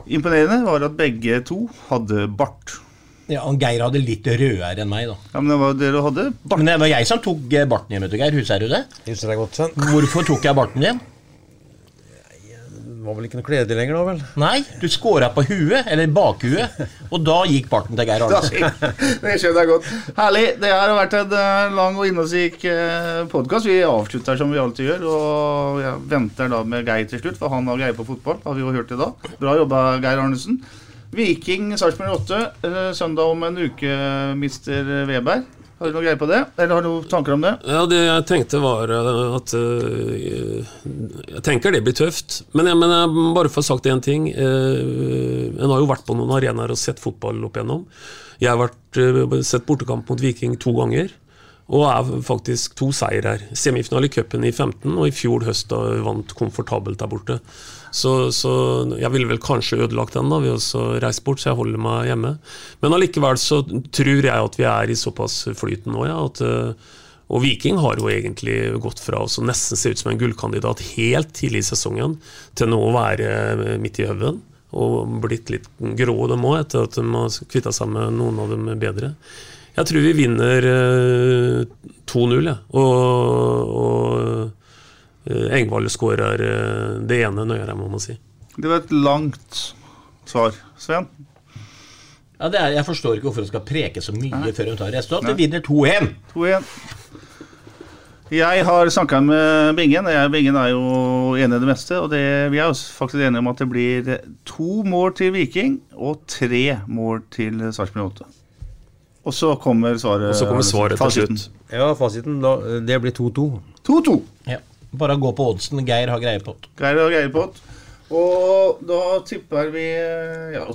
A: imponerende, var at begge to hadde bart.
B: Ja, og Geir hadde litt rødere enn meg, da.
A: Ja, Men det var dere hadde bart.
B: Men det var jeg som tok eh, barten din, vet du, Geir. Husker du det?
D: Husker jeg godt.
B: Hvorfor tok jeg barten din?
D: Var vel ikke noe kledelig lenger da, vel?
B: Nei, du skåra på huet, eller bakhuet, og da gikk barten til Geir Arnesen.
A: Det skjønner jeg godt. Herlig. Det her har vært en eh, lang og innholdsrik podkast. Vi avslutter som vi alltid gjør. Og jeg venter da med Geir til slutt, for han har greie på fotball. Har vi jo hørt i dag. Bra jobba, Geir Arnesen. Viking Sarpsborg 8. eh, Søndag om en uke, mister Weberg. Har du noe greie på det? Eller har du noen tanker om det?
C: Ja, det jeg tenkte var eh, at eh, Jeg tenker det blir tøft. Men, jeg, men jeg, bare for å ha sagt én ting. eh, En har jo vært på noen arenaer og sett fotball opp igjennom. Jeg har vært, sett bortekamp mot Viking to ganger. Og er faktisk to seier her. Semifinale i cupen i 15, og i fjor høst da vant komfortabelt der borte. Så, så jeg ville vel kanskje ødelagt den da ved å reise bort, så jeg holder meg hjemme. Men allikevel så tror jeg at vi er i såpass flyten nå, ja. At, eh, og Viking har jo egentlig gått fra å nesten se ut som en gullkandidat helt tidlig i sesongen, til nå å være midt i haugen. Og blitt litt grå, dem òg, etter at de har kvitta seg med noen av dem bedre. Jeg tror vi vinner eh, 2-0, jeg. Og, og eh, Engvald skårer eh, det ene nøyere, må man si.
A: Det var et langt svar. Sven?
B: Ja, det er, jeg forstår ikke hvorfor hun skal preke så mye før hun tar resultat. Det vinner 2-1.
A: 2-1. Jeg har snakka med Bingen, og jeg Bingen er jo enig i det meste. Og det, vi er jo faktisk enige om at det blir to mål til Viking og tre mål til Sarpsborg 8. Og så kommer svaret.
C: Og så kommer svaret til slutt.
D: Ja, fasiten da, det blir 2-2.
A: 2-2.
B: Ja. Bare gå på oddsen. Geir har greie på det.
A: Geir har greie på det. Og da tipper vi Ja,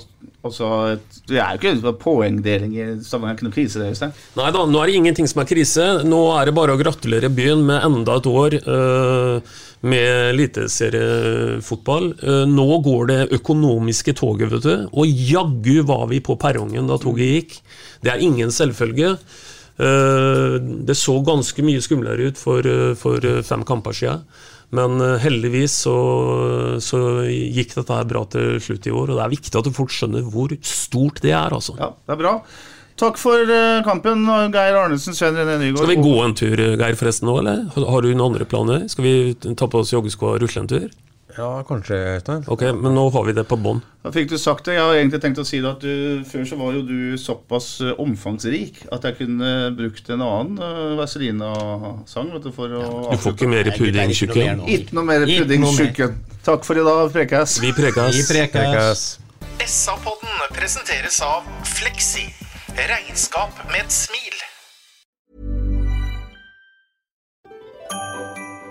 A: altså et- Det er jo ikke poengdeling i Stavanger, ikke noe krise, det, Øystein.
C: Nei da, nå er det ingenting som er krise. Nå er det bare å gratulere byen med enda et år uh, med eliteseriefotball. Eh, nå går det økonomiske toget, vet du. Og jaggu var vi på perrongen da toget gikk. Det er ingen selvfølge. Eh, det så ganske mye skumlere ut for, eh, for eh, fem kamper siden. Men heldigvis så, så gikk dette her bra til slutt i år, og det er viktig at du folk skjønner hvor stort det er. altså.
A: Ja, det er bra. Takk for kampen, Geir Arnesen, Svein René Nygaard.
C: Skal vi gå en tur, Geir, forresten nå, eller? Har du noen andre planer? Skal vi ta på oss joggesko og rusle en tur?
D: Ja, kanskje, Øystein.
C: Ok, men nå har vi det på bånn.
A: Da fikk du sagt det. Jeg har egentlig tenkt å si det at du, før så var jo du såpass eh, omfangsrik at jeg kunne brukt en annen uh, Vazelina-sang vet du, for å
C: Du får ikke mer puddingtjukken?
A: Ikke noe mer
B: Ikke
A: pudding,
B: noe mer.
A: tjukken. Takk for i dag, Prekes.
C: Vi prekes.
B: Vi prekes.
F: SA-podden presenteres av Fleksi. Regnskap med et smil.